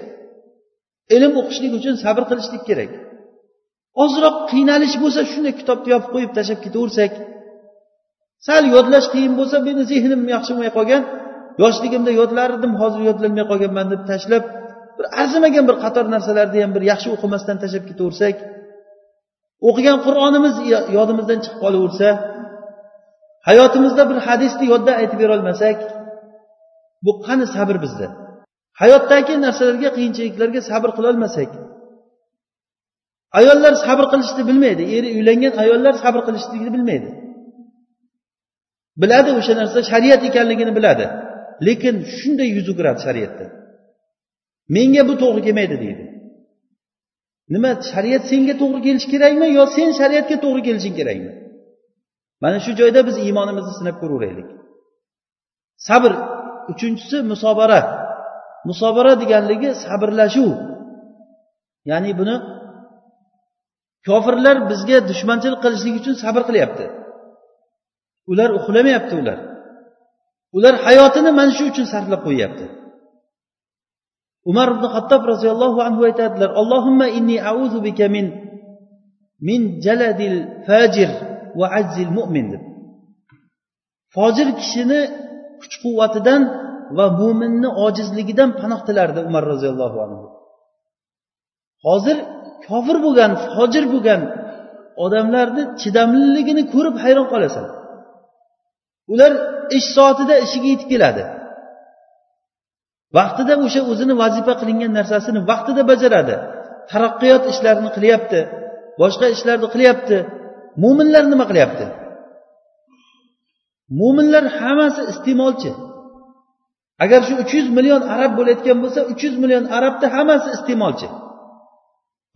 Ilm o'qishlik uchun sabr qilishlik kerak. Ozroq qiynalish bo'lsa shunday kitobni yopib qo'yib tashlab ketaversak sal yodlash qiyin bo'lsa meni zehnim yaxshi bo'lmay qolgan yoshligimda yodlardim hozir yodlamay qolganman deb tashlab bir arzimagan bir qator narsalarni ham bir yaxshi o'qimasdan tashlab ketaversak o'qigan qur'onimiz yodimizdan chiqib qolaversa hayotimizda bir hadisni yodda aytib berolmasak bu qani sabr bizda? Hayotdagi narsalarga qiyinchiliklarga sabr qilolmasak ayollar sabr qilishni bilmaydi eri uylangan ayollar sabr qilishlikni bilmaydi. Biladi o'sha narsa shariat ekanligini biladi. Lekin shunday yuz o'giradi shariatda. Menga bu to'g'ri kelmaydi deydi. Nima shariat senga to'g'ri kelishi kerakmi yo sen shariatga to'g'ri kelishing kerakmi? Mana shu joyda biz iymonimizni sinab ko'raveraylik. Sabr uchinchisi musobara. Musobara deganligi sabrlashuv. Ya'ni buni kofirlar bizga dushmanchilik qilishlik uchun sabr qilyapti. Ular uxlamayapti ular. Ular hayotini mana shu uchun sarflab qo'yyapti. Umar ibn hattob roziyallohu anhu aytadilar allohimma inni auzu bika min min jaladil fajir va ajzil mu'min. deb. Fojir kishini kuch quvvatidan va mo'minni ojizligidan panoh tilardi umar roziyallohu anhu. Hozir kofir bo'lgan fojir bo'lgan odamlarni chidamliligini ko'rib hayron qolasan. Ular ish soatida ishiga yetib keladi. Vaqtida o'sha o'zini vazifa qilingan narsasini vaqtida bajaradi. Taraqqiyot ishlarini qilyapti boshqa ishlarni qilyapti. Mo'minlar nima qilyapti? Mo'minlar hammasi iste'molchi. Agar shu uch yuz million arab bo'layotgan bo'lsa uch yuz million arabni hammasi iste'molchi.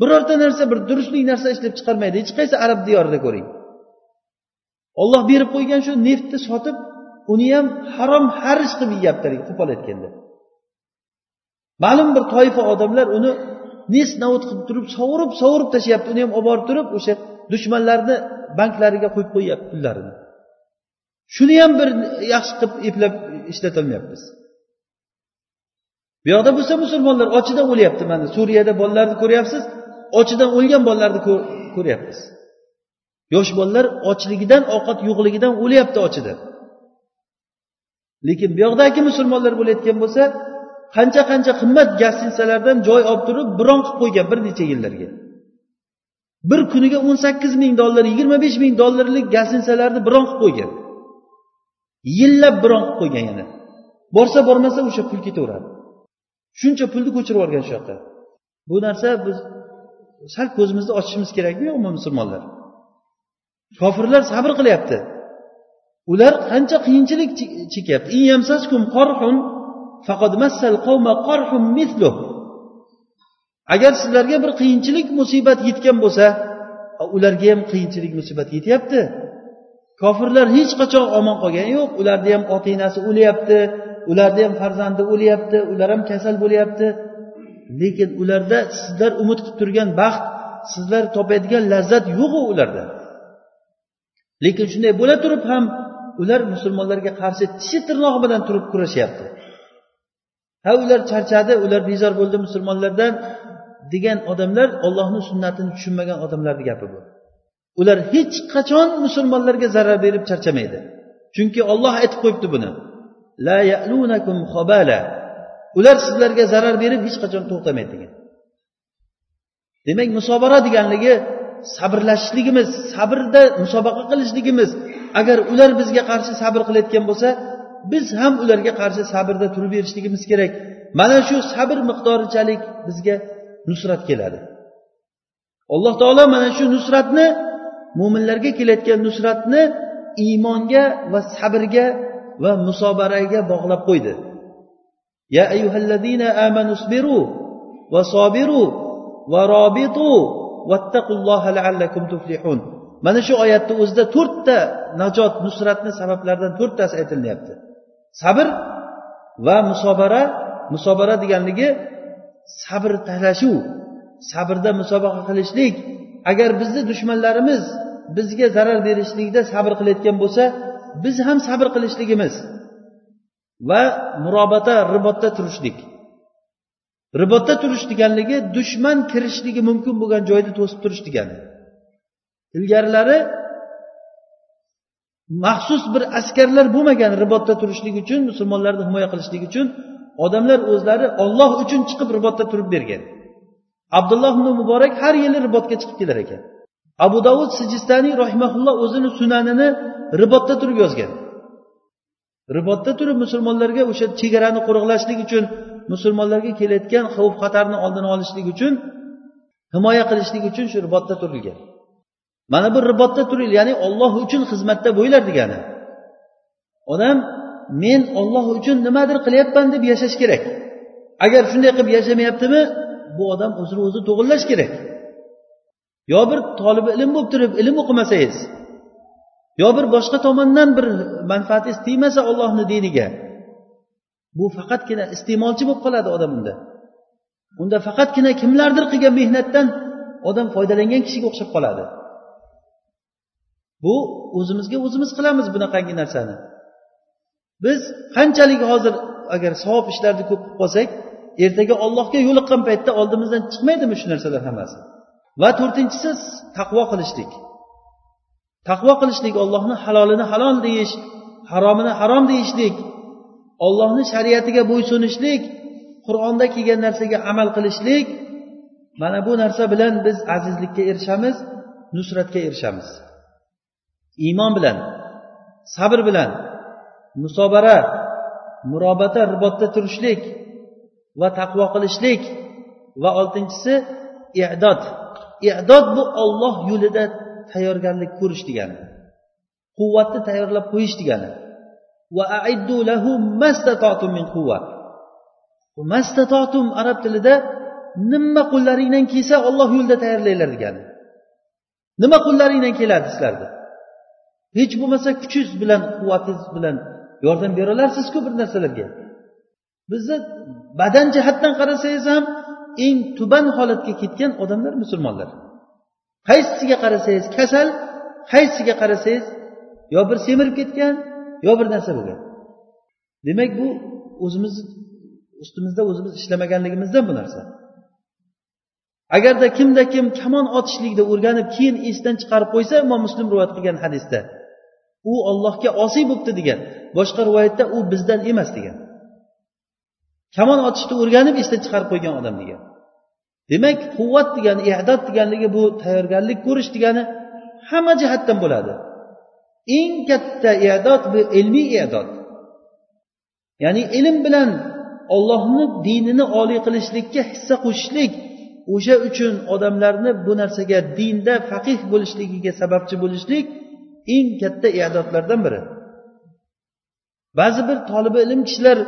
Birorta narsa bir durustlik narsa ishlab chiqarmaydi. Hech qaysi arab diyorida ko'ring. Olloh berib qo'ygan shu neftni sotib uni ham harom harish qilib yeyapti qo'pol aytganda ma'lum bir toifa odamlar uni nes navut qilib turib sovurib sovurib tashlayapti. Uni ham olib borib turib o'sha dushmanlarni banklariga qo'yib qo'yyapti pullarini. Shuni ham bir yaxshi qilib eplab ishlatolmayapmiz bu yoqda bo'lsa musulmonlar ochidan o'lyapti mana suriyada bolalarni ko'ryapsiz ochidan o'lgan bolalarni ko'ryapmiz. Yosh bolalar ochligidan ovqat yo'qligidan o'lyapti ochida. Lekin bu yoqdagi musulmonlar bo'layotgan bo'lsa qancha qancha qimmat gostinitsalardan joy olib turib bron qilib qo'ygan bir necha yillarga. Bir kuniga o'n sakkiz ming dollar yigirma besh ming dollarlik gostinitsalarni bron qilib qo'ygan. Yillab bron qilib qo'ygan yana. Borsa bormasa o'sha pul ketaveradi. Shuncha pulni ko'chirib yuborgan shu yoqqa bu narsa biz sal ko'zimizni ochishimiz kerakmi yo'qmi musulmonlar? Kofirlar sabr qilyapti. Ular qancha qiyinchilik chekyapti agar sizlarga bir qiyinchilik musibat yetgan bo'lsa ularga ham qiyinchilik musibat yetyapti. Kofirlar hech qachon omon qolgani yo'q. Ularni ham ota enasi o'lyapti ularni ham farzandi o'lyapti ular ham kasal bo'lyapti. Lekin ularda sizlar umid qilib turgan baxt sizlar topadigan lazzat yo'qu ularda. Lekin shunday bo'la turib ham ular musulmonlarga qarshi tishi tirnog'i bilan turib kurashyapti. Ha ular charchadi ular bezor bo'ldi musulmonlardan degan odamlar ollohni sunnatini tushunmagan odamlarni gapi bu. Ular hech qachon musulmonlarga zarar berib charchamaydi. Chunki olloh aytib qo'yibdi buni. La yalunakum xobala ular sizlarga zarar berib hech qachon to'xtamaydi degan. Demak musobara deganligi sabrlashishligimiz sabrda musobaqa qilishligimiz agar ular bizga qarshi sabr qilayotgan bo'lsa biz ham ularga qarshi sabrda turib berishligimiz kerak. Mana shu sabr miqdorichalik bizga nusrat keladi. Alloh taolo mana shu nusratni mo'minlarga kelayotgan nusratni iymonga va sabrga va musobaraga bog'lab qo'ydi. Ya ayyuhallazina amanu sabiru va sobiru mana shu oyatni o'zida to'rtta najot nusratni sabablaridan to'rttasi aytilyapti sabr va musobara musobara deganligi sabr talashuv sabrda musobaqa qilishlik. Agar bizni dushmanlarimiz bizga zarar berishlikda sabr qilayotgan bo'lsa biz ham sabr qilishligimiz va murobata ribotda turishlik. Ribotda turish deganligi dushman kirishligi mumkin bo'lgan joyda to'sib turish degani. Ilgarilari maxsus bir askarlar bo'lmagan ribotda turishlik uchun musulmonlarni himoya qilishlik uchun odamlar o'zlari olloh uchun chiqib ribotda turib bergan. Abdulloh ibn muborak har yili ribotga chiqib kelar ekan. Abu davud sijistaniy rahimaulloh o'zini sunanini ribotda turib yozgan. Ribotda turib musulmonlarga o'sha chegarani qo'riqlashlik uchun musulmonlarga kelayotgan xavf xatarni oldini olishlik uchun himoya qilishlik uchun shu ribotda turilgan. Mana bu ribotda turil ya'ni olloh uchun xizmatda bo'linglar degani. Odam men olloh uchun nimadir qilyapman deb yashash kerak. Agar shunday qilib yashamayaptimi bu odam o'zini o'zi to'g'irlash kerak. Yo bir tolibi ilm bo'lib turib ilm o'qimasangiz yo bir boshqa tomondan bir manfaatingiz tegmasa ollohni diniga bu faqatgina iste'molchi bo'lib qoladi odam unda. Unda faqatgina kimlardir qilgan mehnatdan odam foydalangan kishiga o'xshab qoladi. Bu o'zimizga o'zimiz qilamiz bunaqangi narsani. Biz qanchalik hozir agar savob ishlarni ko'p qilib qolsak ertaga ollohga yo'liqqan paytda oldimizdan chiqmaydimi shu narsalar hammasi? Va to'rtinchisi taqvo qilishlik. Taqvo qilishlik ollohni halolini halol deyish haromini harom deyishlik ollohni shariatiga bo'ysunishlik qur'onda kelgan narsaga amal qilishlik mana bu narsa bilan biz azizlikka erishamiz nusratga erishamiz. Iymon bilan sabr bilan musobara murobata ribotda turishlik va taqvo qilishlik va oltinchisi i'dod. I'dod bu olloh yo'lida tayyorgarlik ko'rish degani. Quvvatni tayyorlab qo'yish degani. Mastatotum arab tilida nima qo'llaringdan kelsa olloh yo'lida tayyorlanglar degani. Nima qo'llaringdan keladi sizlarni hech bo'lmasa kuchingiz bilan quvvatingiz bilan yordam bera olarsizku bir narsalarga. Bizni badan jihatdan qarasangiz ham eng tuban holatga ketgan odamlar musulmonlar. Qaysisiga qarasangiz kasal qaysisiga qarasangiz yo bir semirib ketgan yo bir narsa bo'lgan. Demak bu o'zimiz ustimizda o'zimiz ishlamaganligimizdan bu narsa. Agarda kimda kim kamon otishlikda o'rganib keyin esdan chiqarib qo'ysa imom muslim rivoyat qilgan hadisda u ollohga osiy bo'libdi degan boshqa rivoyatda u bizdan emas degan. Kamon otishni o'rganib esdan chiqarib qo'ygan odam degan. Demak quvvat degani ehdod deganligi bu tayyorgarlik ko'rish degani hamma jihatdan bo'ladi. Eng katta e'dod bu ilmiy e'dod ya'ni ilm bilan ollohni dinini oliy qilishlikka hissa qo'shishlik o'sha uchun odamlarni bu narsaga dinda faqih bo'lishligiga sababchi bo'lishlik eng katta e'dodlardan biri. Ba'zi bir tolibi ilm kishilar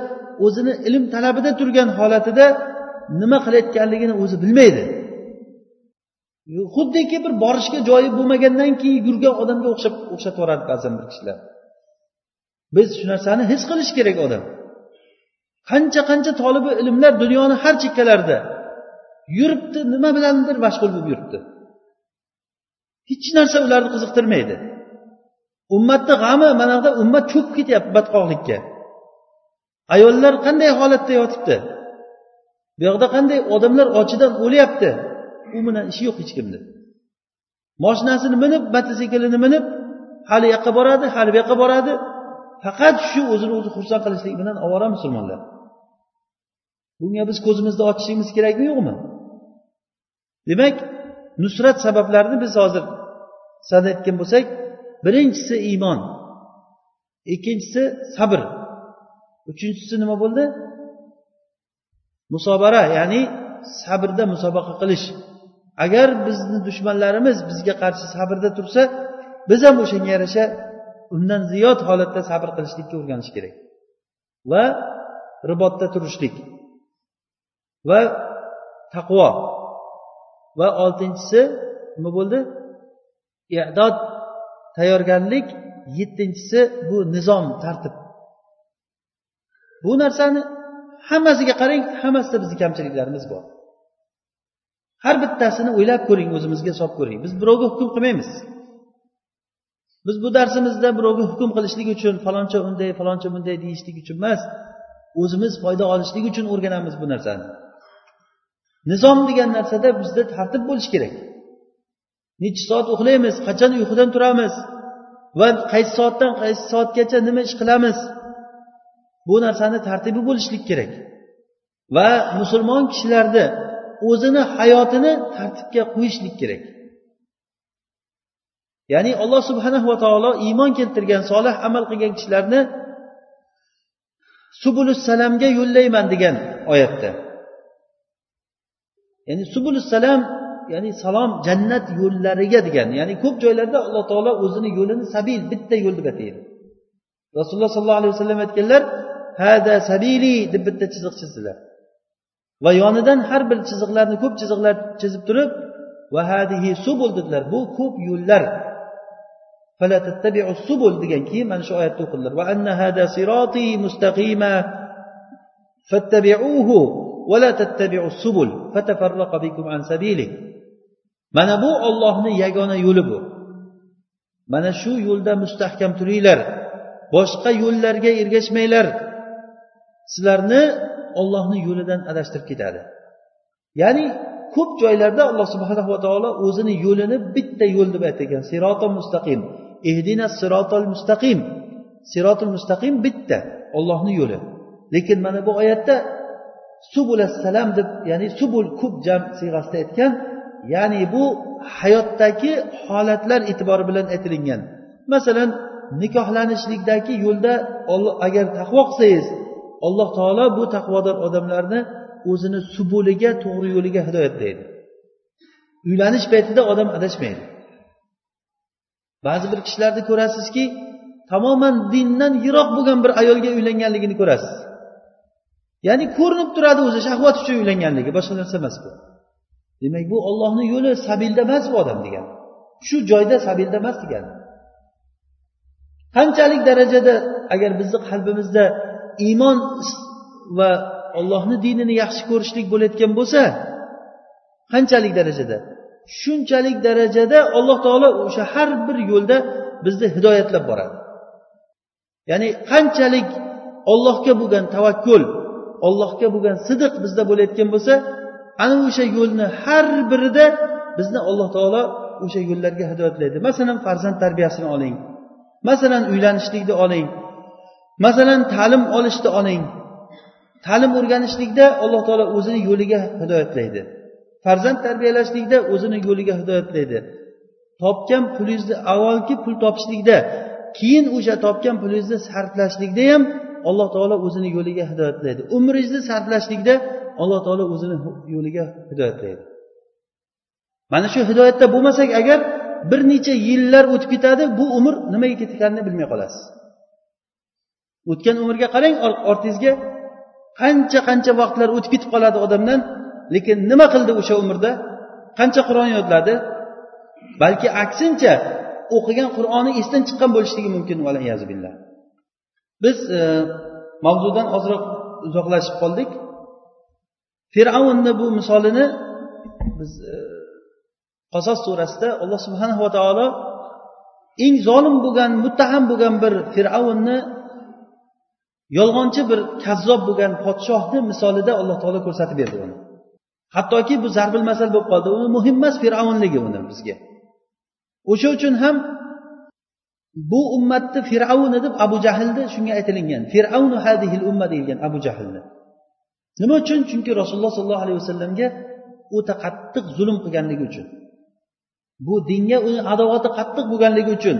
o'zini ilm talabida turgan holatida nima qilayotganligini o'zi bilmaydi. Xuddiki bir borishga joyi bo'lmagandan keyin yurgan odamga o'xshab o'xshatib yuboradi ba'zan bir kishilar. Biz shu narsani his qilish kerak odam. Qancha qancha tolibi ilmlar dunyoni har chekkalarida yuribdi nima bilandir mashg'ul bo'lib yuribdi. Hech narsa ularni qiziqtirmaydi. Ummatni g'ami mana buyoqda ummat cho'kib ketyapti badqoqlikka ayollar qanday holatda yotibdi? Bu yoqda qanday odamlar ochidan o'lyapti? U bilan ishi yo'q hech kimni. Moshinasini minib mototsiklini minib hali yoqqa boradi hali bu yoqqa boradi. Faqat shu o'zini o'zi xursand qilishlik bilan ovora musulmonlar. Bunga biz ko'zimizni ochishimiz kerakmi yo'qmi? Demak nusrat sabablarini biz hozir sanayotgan bo'lsak birinchisi iymon ikkinchisi sabr uchinchisi nima bo'ldi? Musobara ya'ni sabrda musobaqa qilish. Agar bizni dushmanlarimiz bizga qarshi sabrda tursa biz ham o'shanga yarasha undan ziyod holatda sabr qilishlikka o'rganish kerak. Va ribotda turishlik. Va taqvo. Va oltinchisi nima bo'ldi? I'dod tayyorgarlik. Yettinchisi bu nizom tartib. Bu narsani hammasiga qarang hammasida bizni kamchiliklarimiz bor. Har bittasini o'ylab ko'ring o'zimizga hisob ko'ring. Biz birovga hukm qilmaymiz. Biz bu darsimizda birovga hukm qilishlik uchun faloncha unday faloncha bunday deyishlik uchun emas. O'zimiz foyda olishlik uchun o'rganamiz bu narsani. Nizom degan narsada bizda tartib bo'lishi kerak. Necha soat uxlaymiz qachon uyqudan turamiz va qaysi soatdan qaysi soatgacha nima ish qilamiz? Bu narsani tartibi bo'lishlik kerak. Va musulmon kishilarni o'zini hayotini tartibga qo'yishlik kerak. Ya'ni alloh subhanahu va taolo iymon keltirgan solih amal qilgan kishilarni subulus salamga yo'llayman degan oyatda. Ya'ni subulus salam ya'ni salom jannat yo'llariga degan ya'ni ko'p joylarda alloh taolo o'zini yo'lini sabil bitta yo'l deb ataydi. Rasululloh sollallohu alayhi vasallam aytganlar hada sabili deb bitta chiziq chizdilar. Va yonidan har bir chiziqlarni ko'p chiziqlar chizib turib va hadihi subul dedilar. Bu ko'p yo'llar. Subul degan keyin mana shu oyatda o'qidilar va anna hada siroti mustaqima fattabi'uhu va la tattabi'u subul fatafarraqa bikum an sabili. Mana bu ollohni yagona yo'li bu. Mana shu yo'lda mustahkam turinglar. Boshqa yo'llarga ergashmanglar. Sizlarni ollohni yo'lidan adashtirib ketadi. Ya'ni ko'p joylarda alloh subhanahu va taolo o'zini yo'lini bitta yo'l deb aytgan. Sirotol mustaqim. Ehdina sirotol mustaqim. Sirotul mustaqim bitta ollohni yo'li. Lekin mana bu oyatda subul assalam deb ya'ni subul ko'p jam siyg'asida aytgan ya'ni bu hayotdagi holatlar e'tibori bilan aytilingan. Masalan nikohlanishlikdagi yo'lda agar taqvo qilsangiz alloh taolo bu taqvodor odamlarni o'zini subuliga to'g'ri yo'liga hidoyatlaydi uylanish paytida odam adashmaydi. Ba'zi bir kishilarni ko'rasizki tamoman dindan yiroq bo'lgan bir ayolga uylanganligini ko'rasiz. Ya'ni ko'rinib turadi o'zi shahvat uchun uylanganligi boshqa narsa emas bu. Demak bu ollohni yo'li sabilda emas bu odam degani shu joyda sabilda emas degani. Qanchalik darajada agar bizni qalbimizda iymon va ollohni dinini yaxshi ko'rishlik bo'layotgan bo'lsa qanchalik darajada? Shunchalik darajada alloh taolo o'sha har bir yo'lda bizni hidoyatlab boradi. Ya'ni qanchalik ollohga bo'lgan tavakkul ollohga bo'lgan sidiq bizda bo'layotgan bo'lsa ana o'sha yo'lni har birida bizni alloh taolo o'sha yo'llarga hidoyatlaydi. Masalan farzand tarbiyasini oling. Masalan uylanishlikni oling. Masalan ta'lim olishni oling. Ta'lim o'rganishlikda alloh taolo o'zini yo'liga hidoyatlaydi farzand tarbiyalashlikda o'zini yo'liga hidoyatlaydi topgan pulingizni avvalgi pul topishlikda keyin o'sha topgan pulingizni sarflashlikda ham alloh taolo o'zini yo'liga hidoyatlaydi umringizni sarflashlikda alloh taolo o'zini yo'liga hidoyatlaydi mana shu hidoyatda bo'lmasak agar bir necha yillar o'tib ketadi bu umr nimaga ketganini bilmay qolasiz. O'tgan umrga qarang ortingizga qancha qancha vaqtlar o'tib ketib qoladi odamdan. Lekin nima qildi o'sha umrda? Qancha qur'on yodladi? Balki aksincha o'qigan qur'oni esdan chiqqan bo'lishligi mumkin biz e, mavzudan ozroq uzoqlashib qoldik. Fir'avnni bu misolini biz e, qasos surasida alloh subhanava taolo eng zolim bo'lgan muttaham bo'lgan bir fir'avnni yolg'onchi bir kazzob bo'lgan podshohni misolida alloh taolo ko'rsatib berdi uni. Hattoki bu zarbil masal bo'lib qoldi. Uni muhim emas fir'avnligi uni bizga. O'sha uchun ham bu ummatni fir'avni deb abu jahlni shunga aytilingan. Fir'avnu hadihil umma deyilgan abu jahlni nima uchun? Chunki rasululloh sollallohu alayhi vasallamga o'ta qattiq zulm qilganligi uchun. Bu dinga uni adovati qattiq bo'lganligi uchun.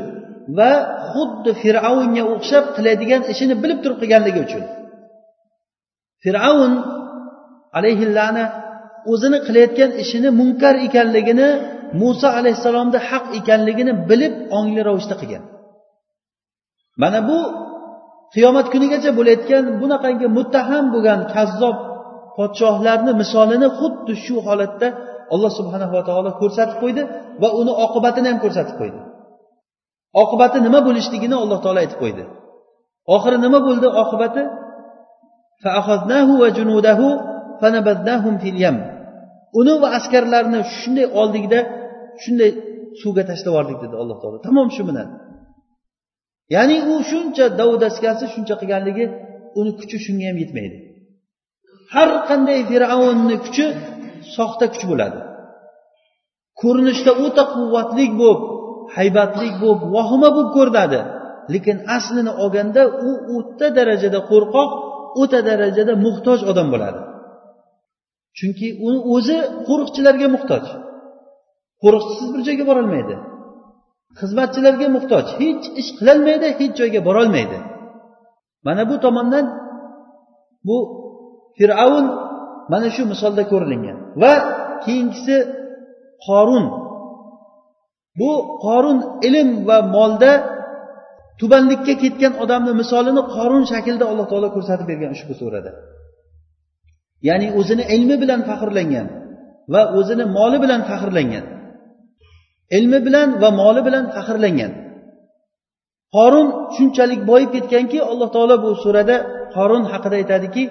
Va xuddi fir'avnga o'xshab qiladigan ishini bilib turib qilganligi uchun. Fir'avn alayhillani o'zini qilayotgan ishini munkar ekanligini muso alayhissalomni haq ekanligini bilib ongli ravishda qilgan. Mana bu qiyomat kunigacha bo'layotgan bunaqangi muttaham bo'lgan kazzob podshohlarni misolini xuddi shu holatda alloh subhanava taolo ko'rsatib qo'ydi va uni oqibatini ham ko'rsatib qo'ydi. Oqibati nima bo'lishligini alloh taolo aytib qo'ydi. Oxiri nima bo'ldi oqibati? Uni va askarlarini shunday oldikda shunday suvga tashlab yubordik dedi alloh taolo. Tamom shu bilan. Ya'ni u shuncha davudaskasi shuncha qilganligi uni kuchi shunga ham yetmaydi. Har qanday fir'avnni kuchi soxta kuch bo'ladi. Ko'rinishda o'ta quvvatli bo'lib haybatli bo'lib vahima bo'lib ko'rinadi. Lekin aslini olganda u o'ta darajada qo'rqoq o'ta darajada muhtoj odam bo'ladi. Chunki uni o'zi qo'riqchilarga muhtoj. Qo'riqchisiz bir joyga borolmaydi. Xizmatchilarga muhtoj. Hech ish qilolmaydi hech joyga borolmaydi. Mana bu tomondan bu fir'avn mana shu misolda ko'rilingan. Va keyingisi qorun bu qorun ilm va molda tubanlikka ketgan odamni misolini qorun shaklida alloh taolo ko'rsatib bergan ushbu surada. Ya'ni o'zini ilmi bilan faxrlangan va o'zini moli bilan faxrlangan. Ilmi bilan va moli bilan faxrlangan. Qorun shunchalik boyib ketganki alloh taolo bu surada qorun haqida aytadiki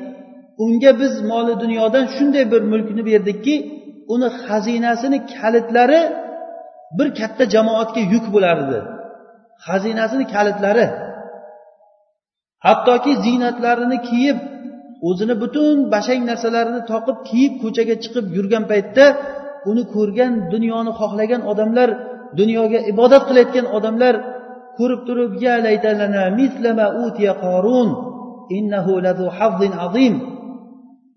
unga biz moli dunyodan shunday bir mulkni berdikki uni xazinasini kalitlari bir katta jamoatga yuk bo'lardi. Xazinasini kalitlari. Hattoki ziynatlarini kiyib o'zini butun bashang narsalarini toqib kiyib ko'chaga chiqib yurgan paytda uni ko'rgan dunyoni xohlagan odamlar dunyoga ibodat qilayotgan odamlar ko'rib turib ya laytalana mislama utiya qorun innahu lazu hazzin azim.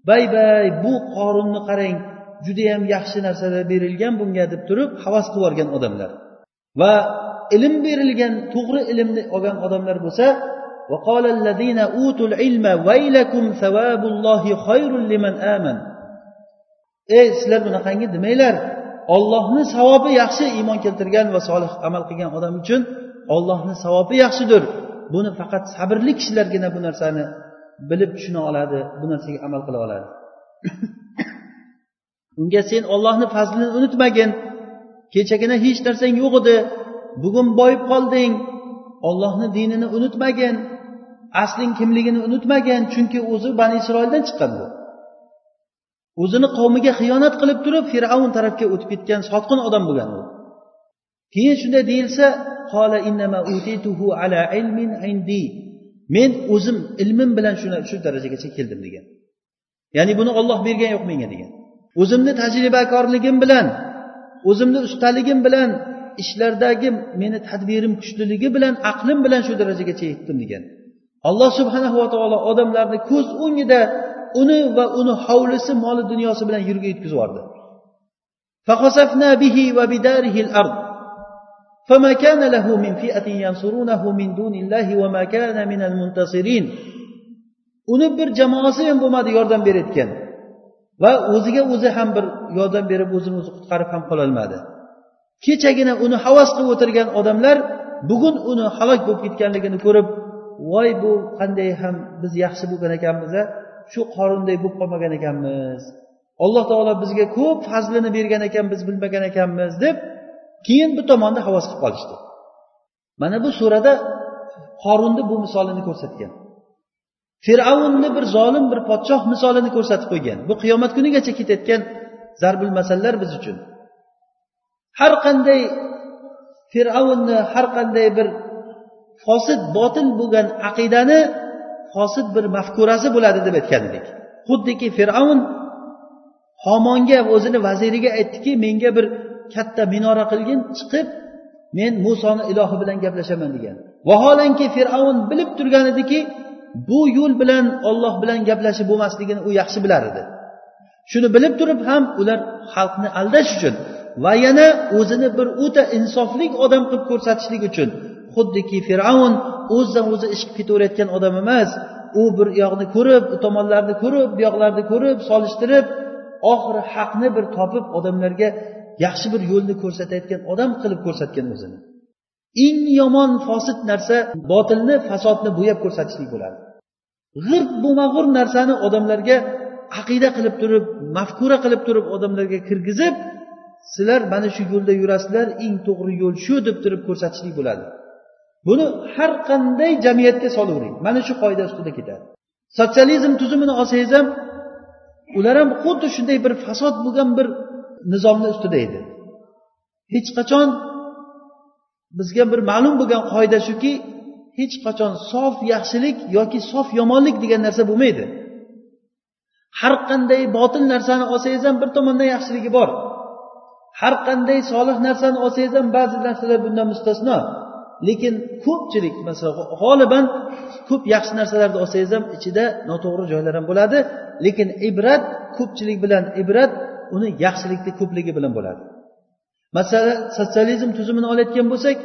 Bay bay bu qorunni qarang. judayam yaxshi narsalar berilgan bunga deb turib havas qilib yuborgan odamlar va ilm berilgan to'g'ri ilmni olgan odamlar bo'lsa وقال الذين أوتوا العلم ويلكم ثواب الله خير لمن آمن ey sizlar bunaqangi demanglar ollohni savobi yaxshi iymon keltirgan va solih amal qilgan odam uchun ollohni savobi yaxshidir buni faqat sabrli kishilargina bu narsani bilib tushuna oladi bu narsaga amal qila oladi unga sen ollohni fazlini unutmagin. Kechagina hech narsang yo'q edi. Bugun boyib qolding. Ollohni dinini unutmagin. Asling kimligini unutmagin chunki o'zi bani isroildan chiqqan bu o'zini qavmiga xiyonat qilib turib fir'avn tarafga o'tib ketgan sotqin odam bo'lgan u. Keyin shunday deyilsa men o'zim ilmim bilan shu darajagacha keldim degan. Ya'ni buni olloh bergan yo'q menga degan. o'zimni tajribakorligim bilan o'zimni ustaligim bilan ishlardagi meni tadbirim kuchliligi bilan aqlim bilan shu darajagacha yetdim degan alloh subhanahu va taolo odamlarni ko'z o'ngida uni va uni hovlisi moli dunyosi bilan yerga yetkazib yubordi فما كان له من فئة ينصرونه من دون الله وما كان من المنتصرين uni bir jamoasi ham bo'lmadi yordam berayotgan Va o'ziga o'zi ham bir yordam berib o'zini o'zi qutqarib ham qololmadi. Kechagina uni havas qilib o'tirgan odamlar bugun uni halok bo'lib ketganligini ko'rib voy bu qanday ham biz yaxshi bo'lgan ekanmiz a shu qorunday bo'lib qolmagan ekanmiz. Alloh taolo bizga ko'p fazlini bergan ekan biz bilmagan ekanmiz deb keyin bu tomonda havas qilib qolishdi. Mana bu surada qorunni bu misolini ko'rsatgan. Fir'avnni bir zolim bir podshoh misolini ko'rsatib qo'ygan. Bu qiyomat kunigacha ketayotgan zarbul masallar biz uchun. Har qanday fir'avnni har qanday bir fosil botil bo'lgan aqidani fosil bir mafkurasi bo'ladi deb aytgan edik xuddiki fir'avn homonga o'zini vaziriga aytdiki menga bir katta minora qilgin chiqib men musoni ilohi bilan gaplashaman degan. Vaholanki fir'avn bilib turgan ediki bu yo'l bilan olloh bilan gaplashib bo'lmasligini u yaxshi bilar edi. Shuni bilib turib ham ular xalqni aldash uchun va yana o'zini bir o'ta insofli odam qilib ko'rsatishlik uchun xuddiki fir'avn o'zidan o'zi ish qilib ketaverayotgan odam emas u bir yoqni ko'rib u tomonlarni ko'rib bu yoqlarni ko'rib solishtirib oxiri haqni bir topib odamlarga yaxshi bir yo'lni ko'rsatayotgan odam qilib ko'rsatgan o'zini. Eng yomon fosit narsa botilni fasodni bo'yab ko'rsatishlik bo'ladi. G'irt bo'lmag'ur narsani odamlarga aqida qilib turib mafkura qilib turib odamlarga kirgizib sizlar mana shu yo'lda yurasizlar eng to'g'ri yo'l shu deb turib ko'rsatishlik bo'ladi. Buni har qanday jamiyatga solavering mana shu qoida ustida ketadi. Sotsializm tuzumini olsangiz ham ular ham xuddi shunday bir fasod bo'lgan bir nizomni ustida edi. Hech qachon bizga bir ma'lum bo'lgan qoida shuki hech qachon sof yaxshilik yoki sof yomonlik degan narsa bo'lmaydi. Har qanday botil narsani olsangiz ham bir tomondan yaxshiligi bor. Har qanday solih narsani olsangiz ham ba'zi narsalar bundan mustasno. Lekin ko'pchilik masalan g'oliban ko'p yaxshi narsalarni olsangiz ham ichida noto'g'ri joylar ham bo'ladi. Lekin ibrat ko'pchilik bilan ibrat uni yaxshilikni ko'pligi bilan bo'ladi. Masalan sotsializm tuzumini olayotgan bo'lsak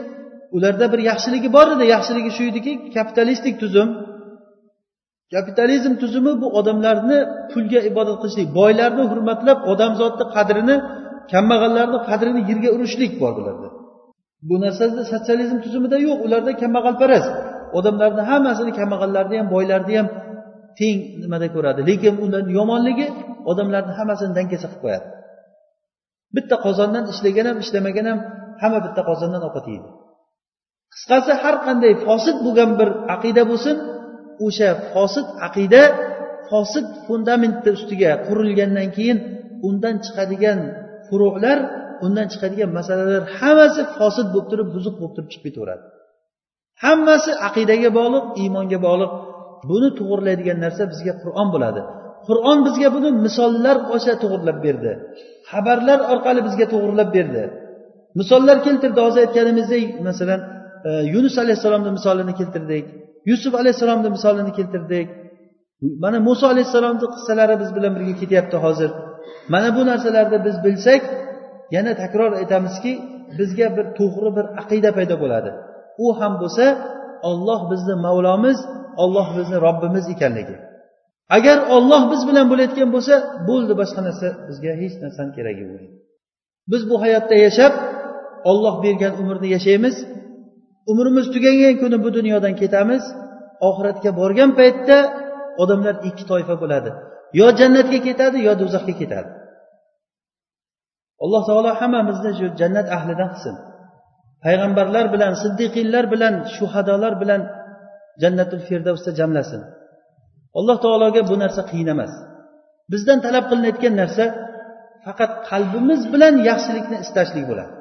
ularda bir yaxshiligi bor edi. Yaxshiligi shu ediki kapitalistik tuzum. Kapitalizm tuzumi bu odamlarni pulga ibodat qilishlik boylarni hurmatlab odamzodni qadrini kambag'allarni qadrini yerga urishlik bor bularda bu narsa sotsializm tuzumida yo'q ularda kambag'alparast. Odamlarni hammasini kambag'allarni ham boylarni ham teng nimada ko'radi. Lekin undan yomonligi odamlarni hammasini dangasa qilib qo'yadi. Bitta qozondan ishlagan ham ishlamagan ham hamma bitta qozondan ovqat yeydi. Qisqasi har qanday fosil bo'lgan bir aqida bo'lsin o'sha fosil aqida fosil fundamentni ustiga qurilgandan keyin undan chiqadigan furuqlar undan chiqadigan masalalar hammasi fosil bo'lib turib buzuq bo'lib turib chiqib ketaveradi. Hammasi aqidaga bog'liq iymonga bog'liq. Buni to'g'irlaydigan narsa bizga qur'on bo'ladi. Qur'on bizga buni misollar osha to'g'irlab berdi. Xabarlar orqali bizga to'g'irlab berdi. Misollar keltirdi hozir aytganimizdek masalan E, yunus alayhissalomni misolini keltirdik. Yusuf alayhissalomni misolini keltirdik. Mana muso alayhissalomni qissalari biz bilan birga ketyapti hozir. Mana bu narsalarni biz bilsak yana takror aytamizki bizga bir to'g'ri bir aqida paydo bo'ladi. U ham bo'lsa olloh bizni mavlomiz olloh bizni robbimiz ekanligi. Agar olloh biz bilan bo'layotgan bo'lsa bo'ldi boshqa narsa bizga hech narsani keragi bo'lmaydi. Biz bu hayotda yashab olloh bergan umrni yashaymiz. Umrimiz tugagan kuni bu dunyodan ketamiz oxiratga borgan paytda odamlar ikki toifa bo'ladi. Yo jannatga ketadi yo do'zaxga ketadi. Alloh taolo hammamizni shu jannat ahlidan qilsin. Payg'ambarlar bilan siddiqinlar bilan shuhadolar bilan jannatul firdavsda jamlasin. Alloh taologa bu narsa qiyin emas bizdan talab qilinayotgan narsa faqat qalbimiz bilan yaxshilikni istashlik bo'ladi.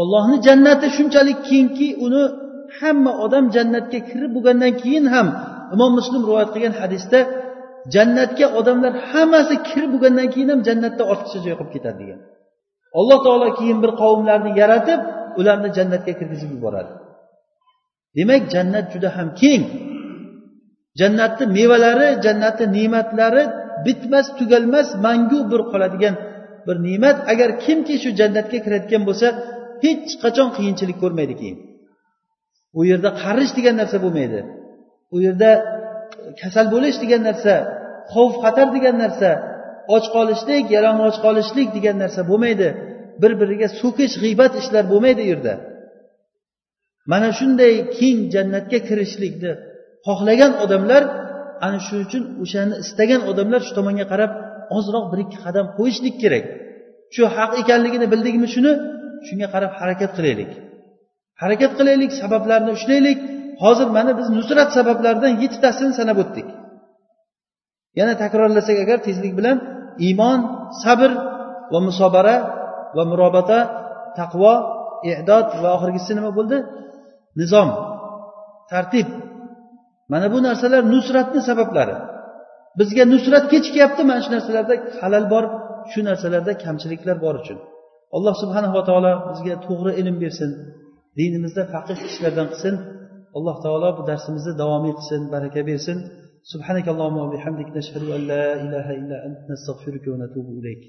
Ollohni jannati shunchalik kengki uni hamma odam jannatga kirib bo'lgandan keyin ham imom muslim rivoyat qilgan hadisda jannatga odamlar hammasi kirib bo'lgandan keyin ham jannatda ortiqcha joy qolib ketadi degan. Alloh taolo keyin bir qavmlarni yaratib ularni jannatga kirgizib yuboradi. Demak jannat juda ham keng. Jannatni mevalari jannatni ne'matlari bitmas tugalmas mangu bir qoladigan bir ne'mat. Agar kimki shu jannatga kirayotgan bo'lsa hech qachon qiyinchilik ko'rmaydi keyin u yerda qarish degan narsa bo'lmaydi. U yerda kasal bo'lish degan narsa xavf xatar degan narsa och qolishlik yalang'och qolishlik degan narsa bo'lmaydi. Bir biriga so'kish g'iybat ishlar bo'lmaydi u yerda. Mana shunday keng jannatga kirishlikni xohlagan odamlar ana shuning uchun o'shani istagan odamlar shu tomonga qarab ozroq bir ikki qadam qo'yishlik kerak. Shu haq ekanligini bildikmi shuni? Shunga qarab harakat qilaylik. Harakat qilaylik sabablarni ushlaylik. Hozir mana biz nusrat sabablaridan yettitasini sanab o'tdik. Yana takrorlasak agar tezlik bilan iymon sabr va musobara va murobata taqvo idod va oxirgisi nima bo'ldi? Nizom tartib. Mana bu narsalar nusratni sabablari. Bizga nusrat kechikyapti mana shu narsalarda. Halal bor shu narsalarda kamchiliklar bor uchun. alloh subhanava taolo bizga to'g'ri ilm bersin dinimizda faqih kishilardan qilsin alloh taolo bu darsimizni davomiy qilsin baraka bersin سبحانك اللهم وبحمدك نشهد أن لا إله إلا أنت نستغفرك ونتوب إليك